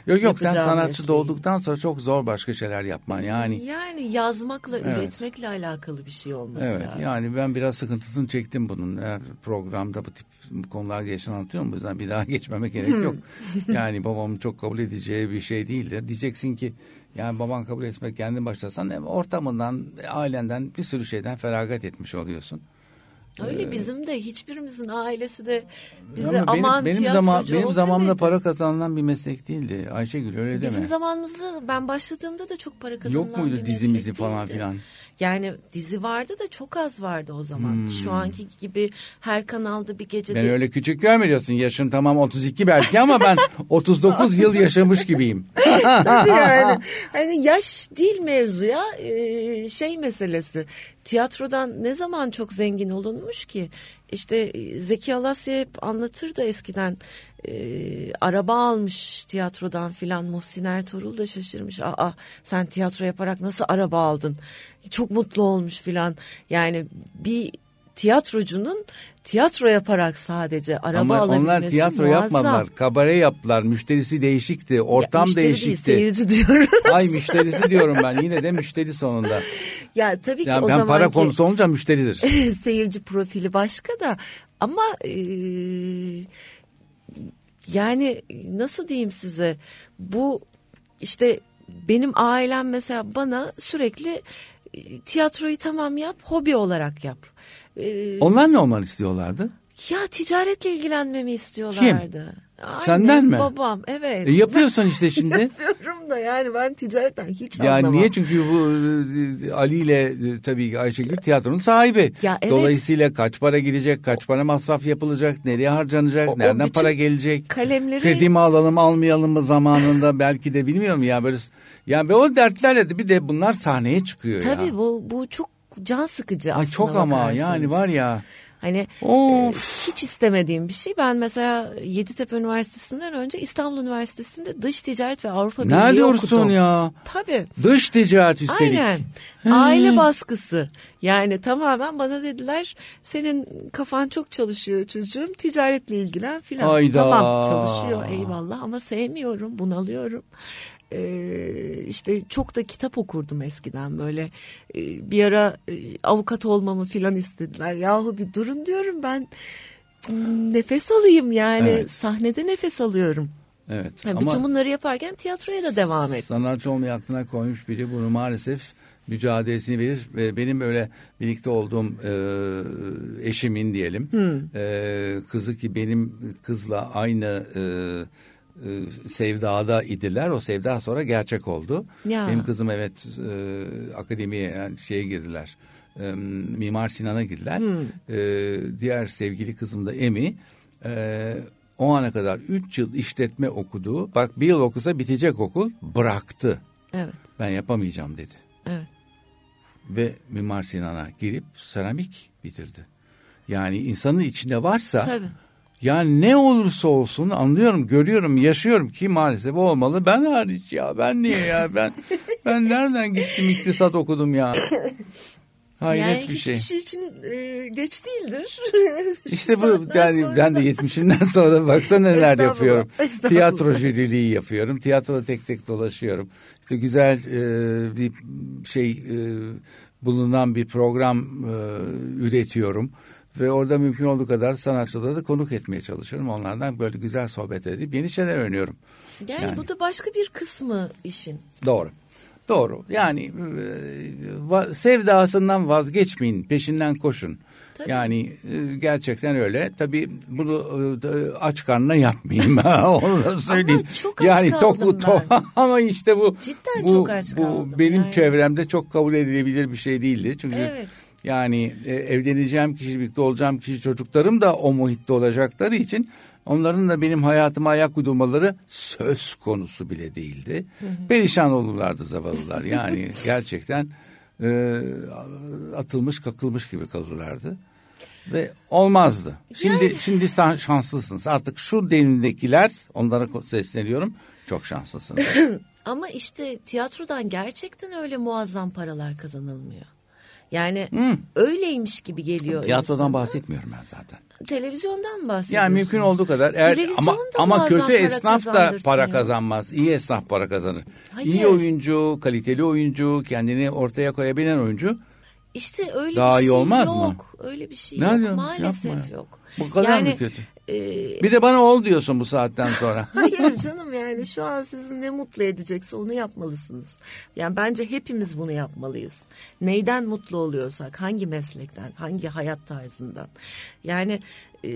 Yok yok sen sanatçı mesleği. doğduktan sonra çok zor başka şeyler yapman yani. Yani yazmakla, Evet. üretmekle alakalı bir şey olması Evet lazım. yani ben biraz sıkıntısını çektim bunun. Eğer programda bu tip konular geçen anlatıyorum. O yüzden bir daha *laughs* geçmeme gerek yok. *laughs* yani babamın çok kabul edeceği bir şey değildi. Diyeceksin ki yani baban kabul etmek kendin başlasan e, ortamından, ailenden bir sürü şeyden feragat etmiş oluyorsun. Öyle bizim de hiçbirimizin ailesi de bize Ama benim, aman benim, zaman, benim zamanımda demedi. para kazanılan bir meslek değildi. Ayşegül öyle Bizim deme. zamanımızda ben başladığımda da çok para kazanılan Yok muydu bir dizimizi meslek falan değildi. filan? Yani dizi vardı da çok az vardı o zaman. Hmm. Şu anki gibi her kanalda bir gecede Ben öyle küçük görmüyorsun. Yaşım tamam 32 belki ama ben 39 yıl yaşamış gibiyim. *laughs* Tabii yani. Hani yaş değil mevzu ya Ee, şey meselesi. Tiyatrodan ne zaman çok zengin olunmuş ki? İşte e, Zeki Alasya hep anlatır da eskiden e, araba almış tiyatrodan filan Muhsin Ertuğrul da şaşırmış. Aa sen tiyatro yaparak nasıl araba aldın? Çok mutlu olmuş filan. Yani bir tiyatrocunun tiyatro yaparak sadece araba Ama alabilmesi onlar tiyatro muazzam. yapmadılar. Kabare yaptılar. Müşterisi değişikti. Ortam Ya, müşteri değil, değişikti. seyirci diyoruz. *laughs* Ay müşterisi diyorum ben. Yine de müşteri sonunda. *laughs* Ya tabii ki Yani o ben zamanki para konusu olunca müşteridir. *laughs* seyirci profili başka da ama e, yani nasıl diyeyim size bu işte benim ailem mesela bana sürekli e, tiyatroyu tamam yap hobi olarak yap. E, Onlar ne olmanı istiyorlardı? ya ticaretle ilgilenmemi istiyorlardı. Annem, Senden mi? Babam evet. E, yapıyorsun işte *laughs* şimdi. Yapıyorum da yani ben ticaretten hiç Yani anlamam. niye? Çünkü bu e, Ali ile e, tabii ki Ayşegül tiyatronun sahibi. Ya evet. Dolayısıyla kaç para gidecek, kaç para masraf yapılacak, nereye harcanacak, O- o nereden bütün para gelecek? kalemleri- Kredi mi alalım, almayalım mı zamanında *laughs* belki de bilmiyorum ya böyle. Yani o dertlerle de bir de bunlar sahneye çıkıyor ya. Tabii bu bu çok can sıkıcı Ay aslında çok ama bakarsanız. yani var ya. Hani Of. e, hiç istemediğim bir şey. Ben mesela Yeditepe Üniversitesi'nden önce İstanbul Üniversitesi'nde dış ticaret ve Avrupa Birliği Ne diyorsun okudum. ya? Tabii. Dış ticaret üstelik. Aynen. Aile baskısı. Yani tamamen bana dediler senin kafan çok çalışıyor çocuğum ticaretle ilgilen filan. Tamam çalışıyor eyvallah ama sevmiyorum bunalıyorum. Ee, işte çok da kitap okurdum eskiden böyle Ee, bir ara e, avukat olmamı filan istediler. Yahu bir durun diyorum ben mm, nefes alayım yani Evet. sahnede nefes alıyorum. Evet. Yani ama bütün bunları yaparken tiyatroya da devam et. sanatçı olmayı aklına koymuş biri bunu maalesef mücadelesini verir ve benim öyle birlikte olduğum e, eşimin diyelim e, kızı ki benim kızla aynı e, e, sevdada idiler. O sevda sonra gerçek oldu. Ya. Benim kızım evet e, akademiye yani şeye girdiler. E, Mimar Sinan'a girdiler. E, diğer sevgili kızım da Emi. E, o ana kadar 3 yıl işletme okudu. Bak bir yıl okusa bitecek okul. Bıraktı. Evet. Ben yapamayacağım dedi. Evet. Ve Mimar Sinan'a girip seramik bitirdi. Yani insanın içinde varsa Tabii. Yani ne olursa olsun anlıyorum, görüyorum, yaşıyorum ki maalesef olmalı. Ben hariç ya ben niye ya ben *laughs* ben nereden gittim iktisat okudum ya. Hayret yani bir şey. şey için e, geç değildir. *laughs* İşte bu yani sonra- ben de 70'imden sonra baksana neler yapıyorum. Tiyatro jüriliği yapıyorum. Tiyatro tek tek dolaşıyorum. İşte güzel e, bir şey e, bulunan bir program e, üretiyorum. Ve orada mümkün olduğu kadar sanatçıları da konuk etmeye çalışıyorum. Onlardan böyle güzel sohbet edip yeni şeyler öğreniyorum. Yani, Yani. bu da başka bir kısmı işin. Doğru. Doğru. Yani e, sevdasından vazgeçmeyin, peşinden koşun. Tabii. Yani e, gerçekten öyle. Tabii bunu e, aç karnına yapmayayım. *laughs* Onu da söyleyeyim. çok aç yani toku to- *laughs* ama işte bu Cidden bu, çok aç bu kaldım benim yani. çevremde çok kabul edilebilir bir şey değildi. Çünkü Evet. Yani e, evleneceğim kişi, birlikte olacağım kişi, çocuklarım da o muhitte olacakları için onların da benim hayatıma ayak uydurmaları söz konusu bile değildi. Perişan olurlardı zavallılar. Yani *laughs* gerçekten e, atılmış kakılmış gibi kalırlardı. Ve olmazdı. Şimdi Yani- şimdi sen şanslısınız. Artık şu derindekiler onlara sesleniyorum. Çok şanslısınız. *clears throat* Ama işte tiyatrodan gerçekten öyle muazzam paralar kazanılmıyor. Yani öyleymiş gibi geliyor. Tiyatrodan bahsetmiyorum ben zaten. Televizyondan bahsediyorsunuz. Yani mümkün olduğu kadar eğer ama ama kötü esnaf da para kazanmaz. İyi esnaf para kazanır. Hayır. İyi oyuncu, kaliteli oyuncu, kendini ortaya koyabilen oyuncu İşte öyle Daha bir iyi şey olmaz yok. mı? Öyle bir şey Ne yok. Maalesef Yapma ya. yok. Bu kadar yani, mı kötü? e, Bir de bana ol diyorsun bu saatten sonra. *laughs* Hayır canım yani şu an sizi ne mutlu edecekse onu yapmalısınız. Yani bence hepimiz bunu yapmalıyız. Neyden mutlu oluyorsak, hangi meslekten, hangi hayat tarzından. Yani e,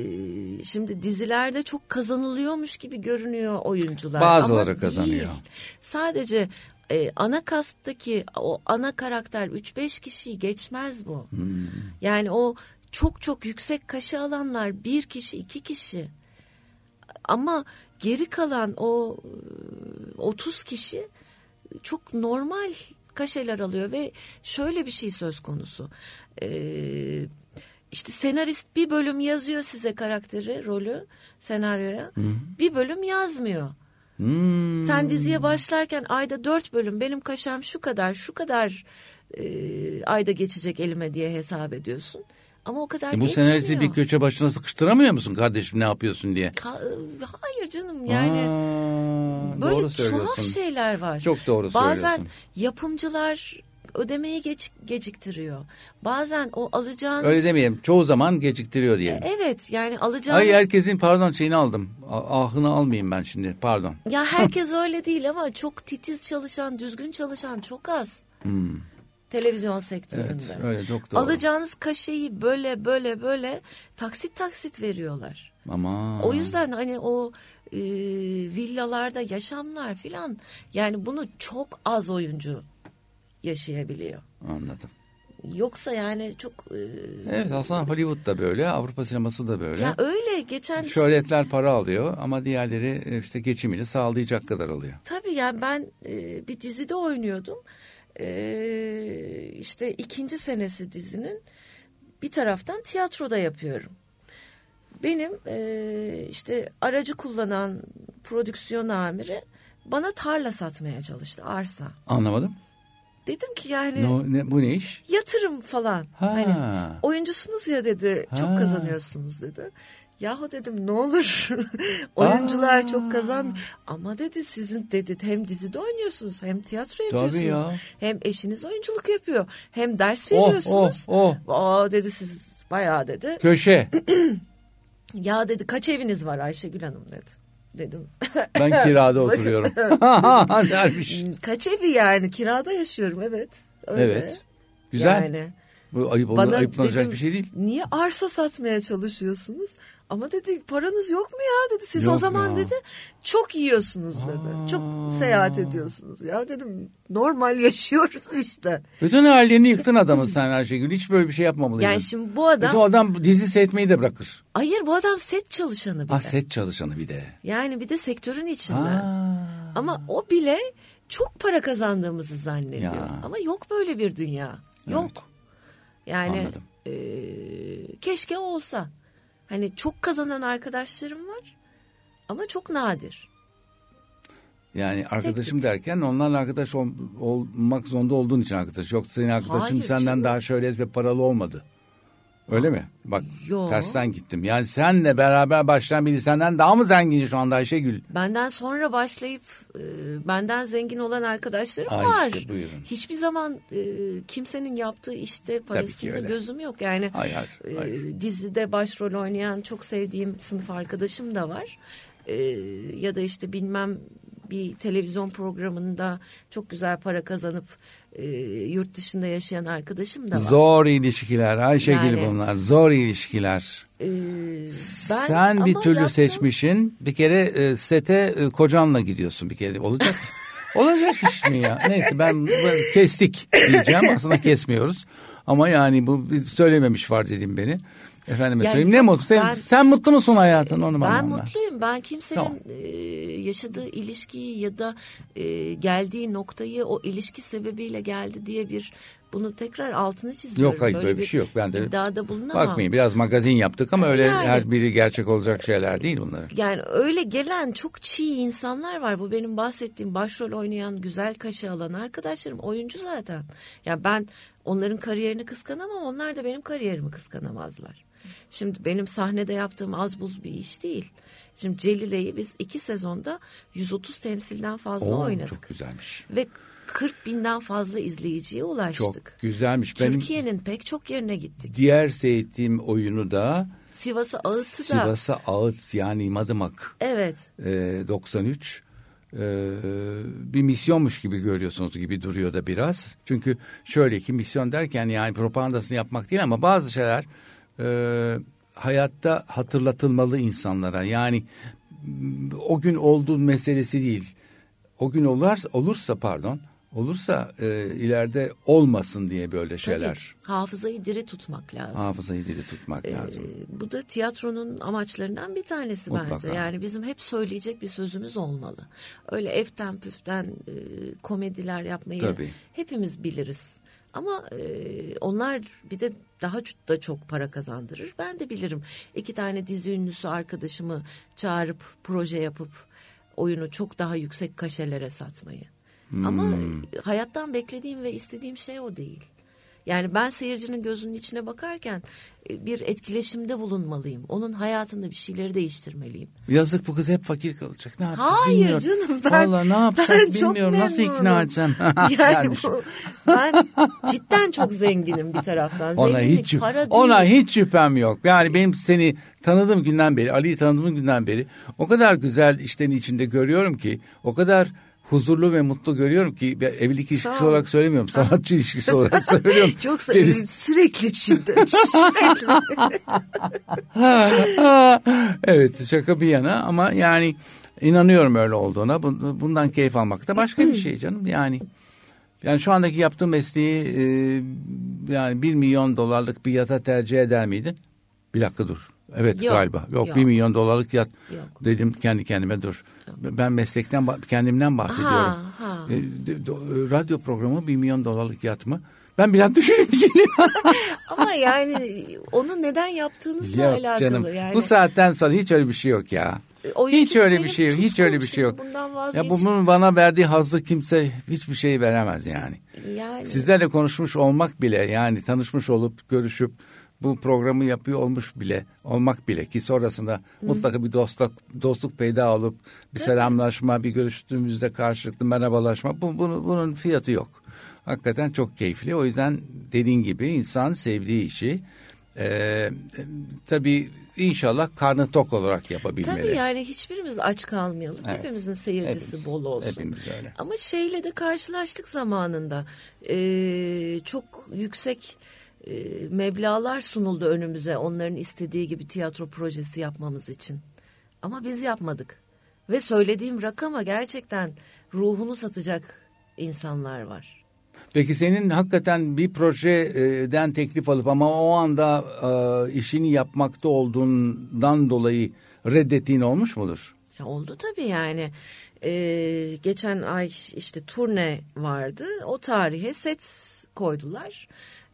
şimdi dizilerde çok kazanılıyormuş gibi görünüyor oyuncular. Bazıları Ama kazanıyor. değil. Sadece e, ana kasttaki o ana karakter 3-5 kişiyi geçmez bu. Hmm. Yani o çok çok yüksek kaşı alanlar bir kişi iki kişi. Ama geri kalan o e, 30 kişi çok normal kaşeler alıyor ve şöyle bir şey söz konusu. Ee, işte senarist bir bölüm yazıyor size karakteri, rolü, senaryoya. Bir bölüm yazmıyor. Hmm. Sen diziye başlarken ayda dört bölüm benim kaşem şu kadar şu kadar e, ayda geçecek elime diye hesap ediyorsun. Ama o kadar E bu senaristi bir köşe başına sıkıştıramıyor musun kardeşim ne yapıyorsun diye? Ka- e, hayır canım yani Aa, böyle doğru tuhaf şeyler var. Çok doğru Bazen söylüyorsun. yapımcılar ödemeyi geç, geciktiriyor. Bazen o alacağınız... Öyle demeyelim. Çoğu zaman geciktiriyor diyelim. Evet yani alacağınız... Ay herkesin pardon şeyini aldım. Ahını almayayım ben şimdi. Pardon. Ya herkes *laughs* öyle değil ama çok titiz çalışan, düzgün çalışan çok az. Televizyon sektöründe. Hmm. Evet, öyle çok doğru. Alacağınız kaşeyi böyle böyle böyle taksit taksit veriyorlar. Ama O yüzden hani o e, villalarda yaşamlar filan yani bunu çok az oyuncu yaşayabiliyor. anladım. Yoksa yani çok e, Evet aslında Hollywood da böyle, Avrupa sineması da böyle. ya öyle geçen işte Şöhretler para alıyor ama diğerleri e, işte geçimini sağlayacak kadar alıyor. Tabii yani ben e, bir dizide oynuyordum. E, işte ikinci senesi dizinin bir taraftan tiyatroda yapıyorum. Benim e, işte aracı kullanan prodüksiyon amiri bana tarla satmaya çalıştı arsa. Anlamadım. Dedim ki yani Ne, ne- bu ne iş? yatırım falan. Ha. Hani oyuncusunuz ya dedi çok Ha. kazanıyorsunuz dedi. Yahu dedim ne olur *laughs* oyuncular çok kazan ama dedi sizin dedi hem dizide oynuyorsunuz hem tiyatro yapıyorsunuz. ya. Hem eşiniz oyunculuk yapıyor hem ders Oh, veriyorsunuz. oh, Aa dedi siz bayağı dedi. Köşe. *clears throat* Ya dedi kaç eviniz var Ayşegül Hanım dedi. Dedim. Ben kirada *laughs* oturuyorum. Dermiş. kaç evi yani kirada yaşıyorum evet. Öyle. Evet. Güzel. Yani Bu ayıp, Bana ayıplanacak dedim, bir şey değil. Niye arsa satmaya çalışıyorsunuz? Ama dedi paranız yok mu ya dedi. Siz o Yok zaman ya. dedi çok yiyorsunuz dedi. Çok seyahat ediyorsunuz. Ya dedim normal yaşıyoruz işte. Bütün hayallerini yıktın adamın sen Ayşegül. Hiç böyle bir şey yapmamalıydın. Yani şimdi bu adam Mesela o adam dizi seyretmeyi de bırakır. hayır bu adam set çalışanı bir Ha set çalışanı bir de. Yani bir de sektörün içinde. Ha. Ama o bile çok para kazandığımızı zannediyor. Ya. Ama yok böyle bir dünya. Yok. Yani Anladım. e, keşke olsa. Hani çok kazanan arkadaşlarım var ama çok nadir. Yani arkadaşım tük. derken onlarla arkadaş ol- olmak zorunda olduğun için arkadaş. Yoksa senin arkadaşın Hayır senden canım. daha şöyle ve paralı olmadı. Öyle mi? Bak Yo. tersten gittim. Yani senle beraber başlayan biri senden daha mı zengin şu anda Ayşegül? Benden sonra başlayıp e, benden zengin olan arkadaşlarım Ay var. işte, buyurun. Hiçbir zaman e, kimsenin yaptığı işte parasıyla öyle. gözüm yok. Yani Hayır, hayır, e, hayır. dizide başrol oynayan çok sevdiğim sınıf arkadaşım da var. E, ya da işte bilmem bir televizyon programında çok güzel para kazanıp e, yurt dışında yaşayan arkadaşım da var. Zor ilişkiler Ayşegül Yani- bunlar. Zor ilişkiler. E, ben Sen bir türlü yaptığım- seçmişin. Bir kere e, sete e, kocanla gidiyorsun bir kere. Olacak *laughs* Olacak iş mi ya? Neyse ben ben kestik diyeceğim. Aslında kesmiyoruz. Ama yani bu söylememiş farz edeyim beni. Efendime Ya söyleyeyim. Ne mutlu. Sen, ben- sen mutlu musun hayatın onu bana Ben anlat. mutluyum. Ben kimsenin Tamam. e, yaşadığı ilişkiyi ya da e, geldiği noktayı o ilişki sebebiyle geldi diye bir bunu tekrar altını çiziyorum. Yok hayır böyle, bir şey yok. Ben de iddiada bulunamam. bakmayın biraz magazin yaptık ama öyle Yani. her biri gerçek olacak şeyler değil bunlar. Yani öyle gelen çok çiğ insanlar var. Bu benim bahsettiğim başrol oynayan, güzel kaşı alan arkadaşlarım oyuncu zaten. Yani ben onların kariyerini kıskanamam, onlar da benim kariyerimi kıskanamazlar. Şimdi benim sahnede yaptığım az buz bir iş değil. Şimdi Celile'yi biz iki sezonda 130 temsilden fazla Oo, oynadık. çok güzelmiş. Ve 40 binden fazla izleyiciye ulaştık. Çok güzelmiş. Türkiye'nin pek çok yerine gittik. diğer seyrettiğim oyunu da Sivas'a Ağıt'ı da. Sivas'a Ağıt yani Madımak. Evet. e, 93 e, bir misyonmuş gibi görüyorsunuz gibi duruyor da biraz. Çünkü şöyle ki misyon derken yani propagandasını yapmak değil ama bazı şeyler e, hayatta hatırlatılmalı insanlara. Yani o gün olduğu meselesi değil. O gün olur, olursa pardon olursa e, ileride olmasın diye böyle şeyler. Tabii, hafızayı diri tutmak lazım. Hafızayı diri tutmak Ee, lazım. bu da tiyatronun amaçlarından bir tanesi Mutlaka. bence. Yani bizim hep söyleyecek bir sözümüz olmalı. Öyle eften püften e, komediler yapmayı Tabii. hepimiz biliriz. Ama e, onlar bir de daha da çok para kazandırır. Ben de bilirim. İki tane dizi ünlüsü arkadaşımı çağırıp proje yapıp oyunu çok daha yüksek kaşelere satmayı. Ama Hmm. hayattan beklediğim ve istediğim şey o değil. Yani ben seyircinin gözünün içine bakarken e, bir etkileşimde bulunmalıyım. Onun hayatında bir şeyleri değiştirmeliyim. Yazık bu kız hep fakir kalacak. Ne yapacağız Hayır bilmiyorum. canım ben Vallahi ne yapsak ben çok bilmiyorum. Nasıl ikna etsem. *laughs* *laughs* Yani bu, ben cidden çok zenginim bir taraftan. ona Zenginlik hiç para değil. ona hiç şüphem yok. Yani benim seni tanıdığım günden beri, Ali'yi tanıdığım günden beri o kadar güzel işlerin içinde görüyorum ki, o kadar huzurlu ve mutlu görüyorum ki evlilik ilişkisi ol. olarak söylemiyorum. Sanatçı ilişkisi *laughs* olarak söylüyorum. Yoksa Gerisi- sürekli şiddet. *laughs* Sürekli. evet şaka bir yana ama yani inanıyorum öyle olduğuna. Bu- Bundan keyif almak da başka bir şey canım. Yani yani şu andaki yaptığım mesleği e, yani bir milyon dolarlık bir yata tercih eder miydin? Bir dakika dur. Evet Yok, galiba. Yok, yok. bir milyon dolarlık yat Yok. dedim kendi kendime dur. Ben meslekten kendimden bahsediyorum. Ha, ha. E, do- radyo programı bir milyon dolarlık yat mı? Ben biraz *laughs* düşünüp. *laughs* Ama yani onu neden yaptığınızla Yok alakalı. canım. Yani. Bu saatten sonra hiç öyle bir şey yok ya. Oyunculuk hiç öyle bir şey yok. Hiç öyle bir şey yok. Ya bunun bana verdiği hazzı kimse hiçbir şey veremez yani. Yani. Sizlerle konuşmuş olmak bile yani tanışmış olup görüşüp bu programı yapıyor olmuş bile olmak bile ki sonrasında mutlaka bir dostluk dostluk peyda olup bir selamlaşma bir görüştüğümüzde karşılıklı merhabalaşma bu, bunu, bunun fiyatı yok. Hakikaten çok keyifli o yüzden dediğin gibi insan sevdiği işi e, tabii inşallah karnı tok olarak yapabilmeli. Tabii yani hiçbirimiz aç kalmayalım. Evet. Hepimizin seyircisi Hepimiz, bol olsun. hepimiz öyle. Ama şeyle de karşılaştık zamanında. Ee, çok yüksek e, meblağlar sunuldu önümüze onların istediği gibi tiyatro projesi yapmamız için. Ama biz yapmadık. Ve söylediğim rakama gerçekten ruhunu satacak insanlar var. Peki senin hakikaten bir projeden teklif alıp ama o anda e, işini yapmakta olduğundan dolayı reddettiğin olmuş mudur? Ya oldu tabii yani. Ee, geçen ay işte turne vardı. O tarihe set koydular.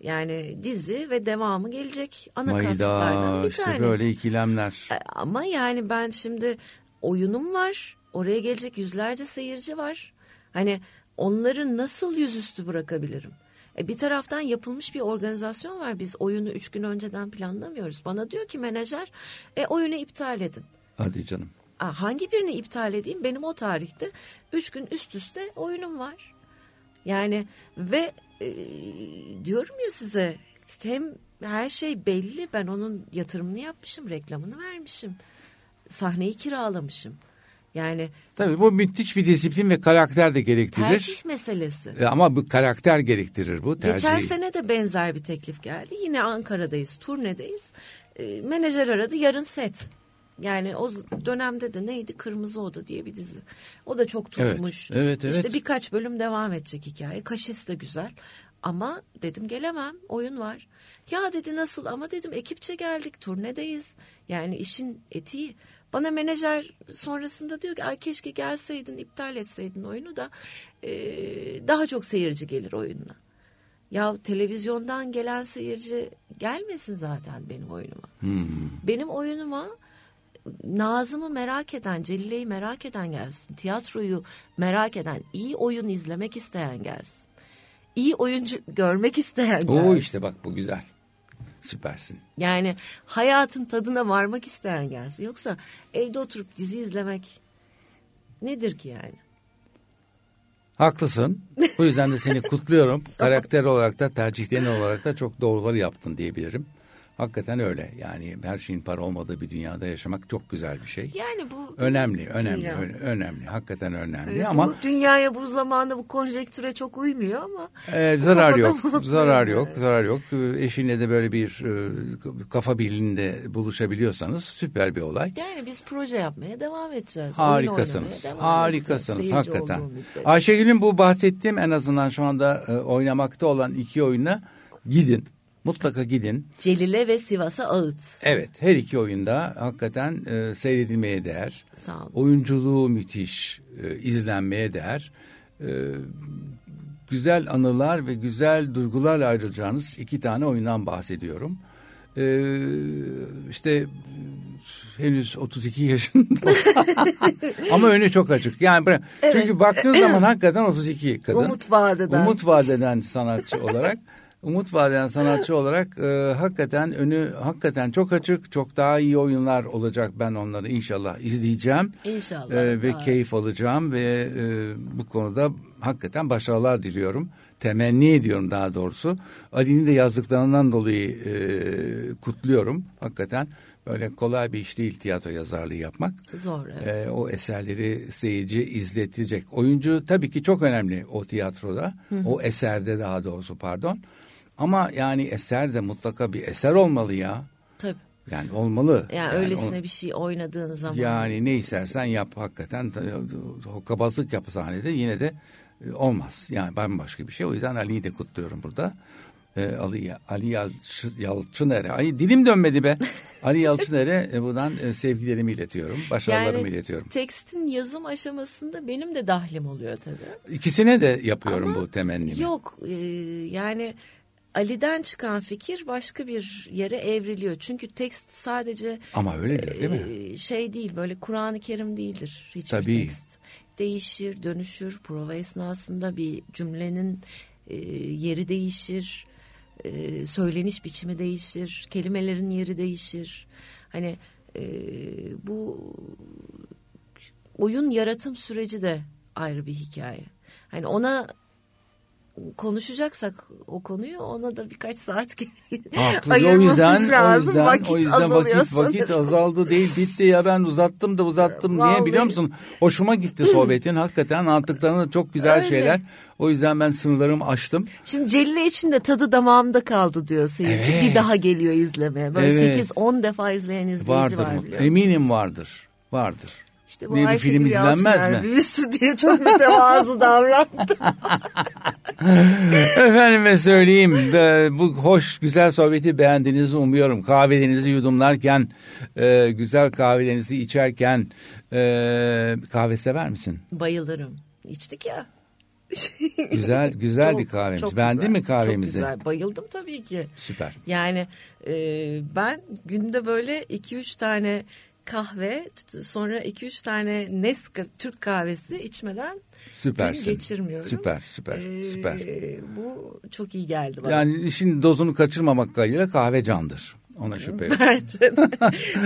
Yani dizi ve devamı gelecek ana Mayda, kaslardan bir işte tanesi. böyle ikilemler. E, Ama yani ben şimdi oyunum var. Oraya gelecek yüzlerce seyirci var. Hani onları nasıl yüzüstü bırakabilirim? E bir taraftan yapılmış bir organizasyon var. Biz oyunu üç gün önceden planlamıyoruz. Bana diyor ki menajer e, oyunu iptal edin. Hadi canım. Aa, hangi birini iptal edeyim? Benim o tarihte üç gün üst üste oyunum var. Yani ve e, diyorum ya size hem her şey belli. Ben onun yatırımını yapmışım, reklamını vermişim. Sahneyi kiralamışım. Yani Tabii bu müthiş bir disiplin ve karakter de gerektirir. tercih meselesi. E, Ama bu karakter gerektirir bu tercih. Geçen sene de benzer bir teklif geldi. Yine Ankara'dayız, turnedeyiz. E, menajer aradı, yarın set. Yani o dönemde de neydi? Kırmızı Oda diye bir dizi. O da çok Evet, tutmuş. evet, evet. İşte birkaç bölüm devam edecek hikaye. Kaşesi de güzel. Ama dedim gelemem, oyun var. Ya dedi nasıl? Ama dedim ekipçe geldik, turnedeyiz. Yani işin etiği. Bana menajer sonrasında diyor ki ay keşke gelseydin, iptal etseydin oyunu da e, daha çok seyirci gelir oyununa. Ya televizyondan gelen seyirci gelmesin zaten benim oyunuma. Benim oyunuma Nazım'ı merak eden, Celile'yi merak eden gelsin. Tiyatroyu merak eden, iyi oyun izlemek isteyen gelsin. İyi oyuncu görmek isteyen gelsin. Oo işte bak bu güzel. Süpersin. Yani hayatın tadına varmak isteyen gelsin. Yoksa evde oturup dizi izlemek nedir ki yani? Haklısın. Bu yüzden de seni kutluyorum. *laughs* Karakter olarak da tercihlerin olarak da çok doğruları yaptın diyebilirim. Hakikaten öyle. Yani her şeyin para olmadığı bir dünyada yaşamak çok güzel bir şey. Yani bu Önemli, önemli, Dünya. öne- önemli. Hakikaten önemli bu ama dünyaya bu zamanda bu konjektüre çok uymuyor ama e, zarar yok, zarar yok, yani. zarar yok. Eşinle de böyle bir e, kafa birliğinde buluşabiliyorsanız süper bir olay. yani biz proje yapmaya devam edeceğiz. Harikasınız. devam Harikasınız edeceğiz, hakikaten. Ayşegül'ün bu bahsettiğim en azından şu anda e, oynamakta olan iki oyuna gidin. Mutlaka gidin. Celile ve Sivas'a ağıt. Evet her iki oyunda hakikaten e, seyredilmeye değer. Sağ olun. Oyunculuğu müthiş, e, izlenmeye değer. E, güzel anılar ve güzel duygularla ayrılacağınız iki tane oyundan bahsediyorum. E, işte henüz 32 yaşında *laughs* ama önü çok açık. Yani bırak- çünkü baktığın zaman hakikaten 32 kadın. Umut vadeden. Umut vadeden sanatçı olarak umut vadeden sanatçı olarak e, hakikaten önü hakikaten çok açık. Çok daha iyi oyunlar olacak. Ben onları inşallah izleyeceğim. İnşallah. E, ve Aa. keyif alacağım ve e, bu konuda hakikaten başarılar diliyorum. Temenni ediyorum daha doğrusu. Ali'nin de yazdıklarından dolayı e, kutluyorum. Hakikaten böyle kolay bir iş değil tiyatro yazarlığı yapmak. Zor evet. Ee, o eserleri seyirci izletecek. Oyuncu tabii ki çok önemli o tiyatroda. O eserde daha doğrusu pardon. Ama yani eser de mutlaka bir eser olmalı ya. Tabii. Yani olmalı. Yani, o- öylesine bir şey oynadığın zaman. yani ne istersen yap hakikaten hokkabazlık yap sahnede yine de e, olmaz. Yani bambaşka bir şey. O yüzden Ali'yi de kutluyorum burada. Ee, Ali, Ali Yalçın, Yalçıner'e. Ay dilim dönmedi be. *laughs* Ali Yalçıner'e e, buradan e, sevgilerimi iletiyorum. Başarılarımı yani iletiyorum. tekstin yazım aşamasında benim de dahlim oluyor tabii. İkisine de yapıyorum bu temennimi. Yok e, yani Ali'den çıkan fikir başka bir yere evriliyor. Çünkü tekst sadece Ama öyledir değil mi? e, şey değil böyle Kur'an-ı Kerim değildir hiçbir Tabii. tekst. Değişir, dönüşür. Prova esnasında bir cümlenin e, yeri değişir. E, söyleniş biçimi değişir. Kelimelerin yeri değişir. Hani bu oyun yaratım süreci de ayrı bir hikaye. Hani ona konuşacaksak o konuyu ona da birkaç saat Haklı. o *laughs* yüzden, lazım. o yüzden, vakit o yüzden vakit, vakit azaldı değil bitti ya ben uzattım da uzattım Vallahi. niye biliyor musun? Hoşuma gitti sohbetin hakikaten anlattıklarında çok güzel Öyle. şeyler. O yüzden ben sınırlarımı aştım. Şimdi Celile için de tadı damağımda kaldı diyor seyirci. Evet. Bir daha geliyor izlemeye. Böyle Evet. 8-10 defa izleyen izleyici Vardır var musun? Eminim vardır. Vardır. İşte bu bir Ayşegül film izlenmez mi? büyüsü diye çok mütevazı *laughs* davrandı. Efendime söyleyeyim bu hoş güzel sohbeti beğendiğinizi umuyorum. Kahvelerinizi yudumlarken, e, güzel kahvelerinizi içerken e, kahve sever misin? Bayılırım. İçtik ya. *laughs* Güzel güzel bir kahvemiz. çok Beğendin güzel, mi kahvemizi? Çok güzel. Bayıldım tabii ki. Süper. Yani e, ben günde böyle 2-3 tane kahve sonra 2-3 tane Nescafe Türk kahvesi içmeden Süpersin. gün geçirmiyorum. Süper süper Ee, süper. Bu çok iyi geldi bana. Yani işin dozunu kaçırmamak kaydıyla kahve candır. Ona şüphe *laughs* yok. Bence de.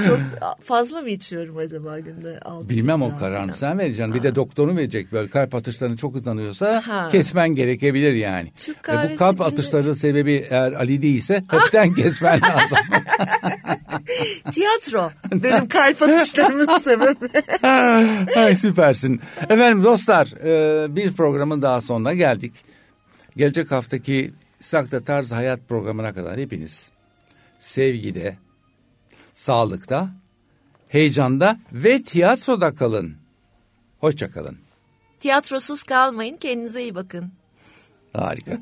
Çok fazla mı içiyorum acaba günde? altı Bilmem o kararını sen vereceksin. Bir de doktorun verecek böyle kalp atışlarını çok hızlanıyorsa Ha. kesmen gerekebilir yani. Türk Ve bu kalp bile- atışları sebebi eğer Ali değilse hepten kesmen lazım. *laughs* Tiyatro. Benim kalp atışlarımın *laughs* sebebi. Ay, süpersin. Efendim dostlar e, bir programın daha sonuna geldik. Gelecek haftaki Sakta Tarz Hayat programına kadar hepiniz sevgide, sağlıkta, heyecanda ve tiyatroda kalın. Hoşçakalın. Tiyatrosuz kalmayın. Kendinize iyi bakın. Harika. *laughs*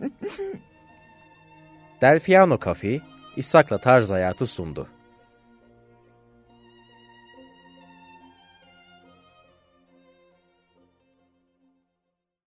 Delfiano Cafe, İshak'la Tarz Hayatı sundu.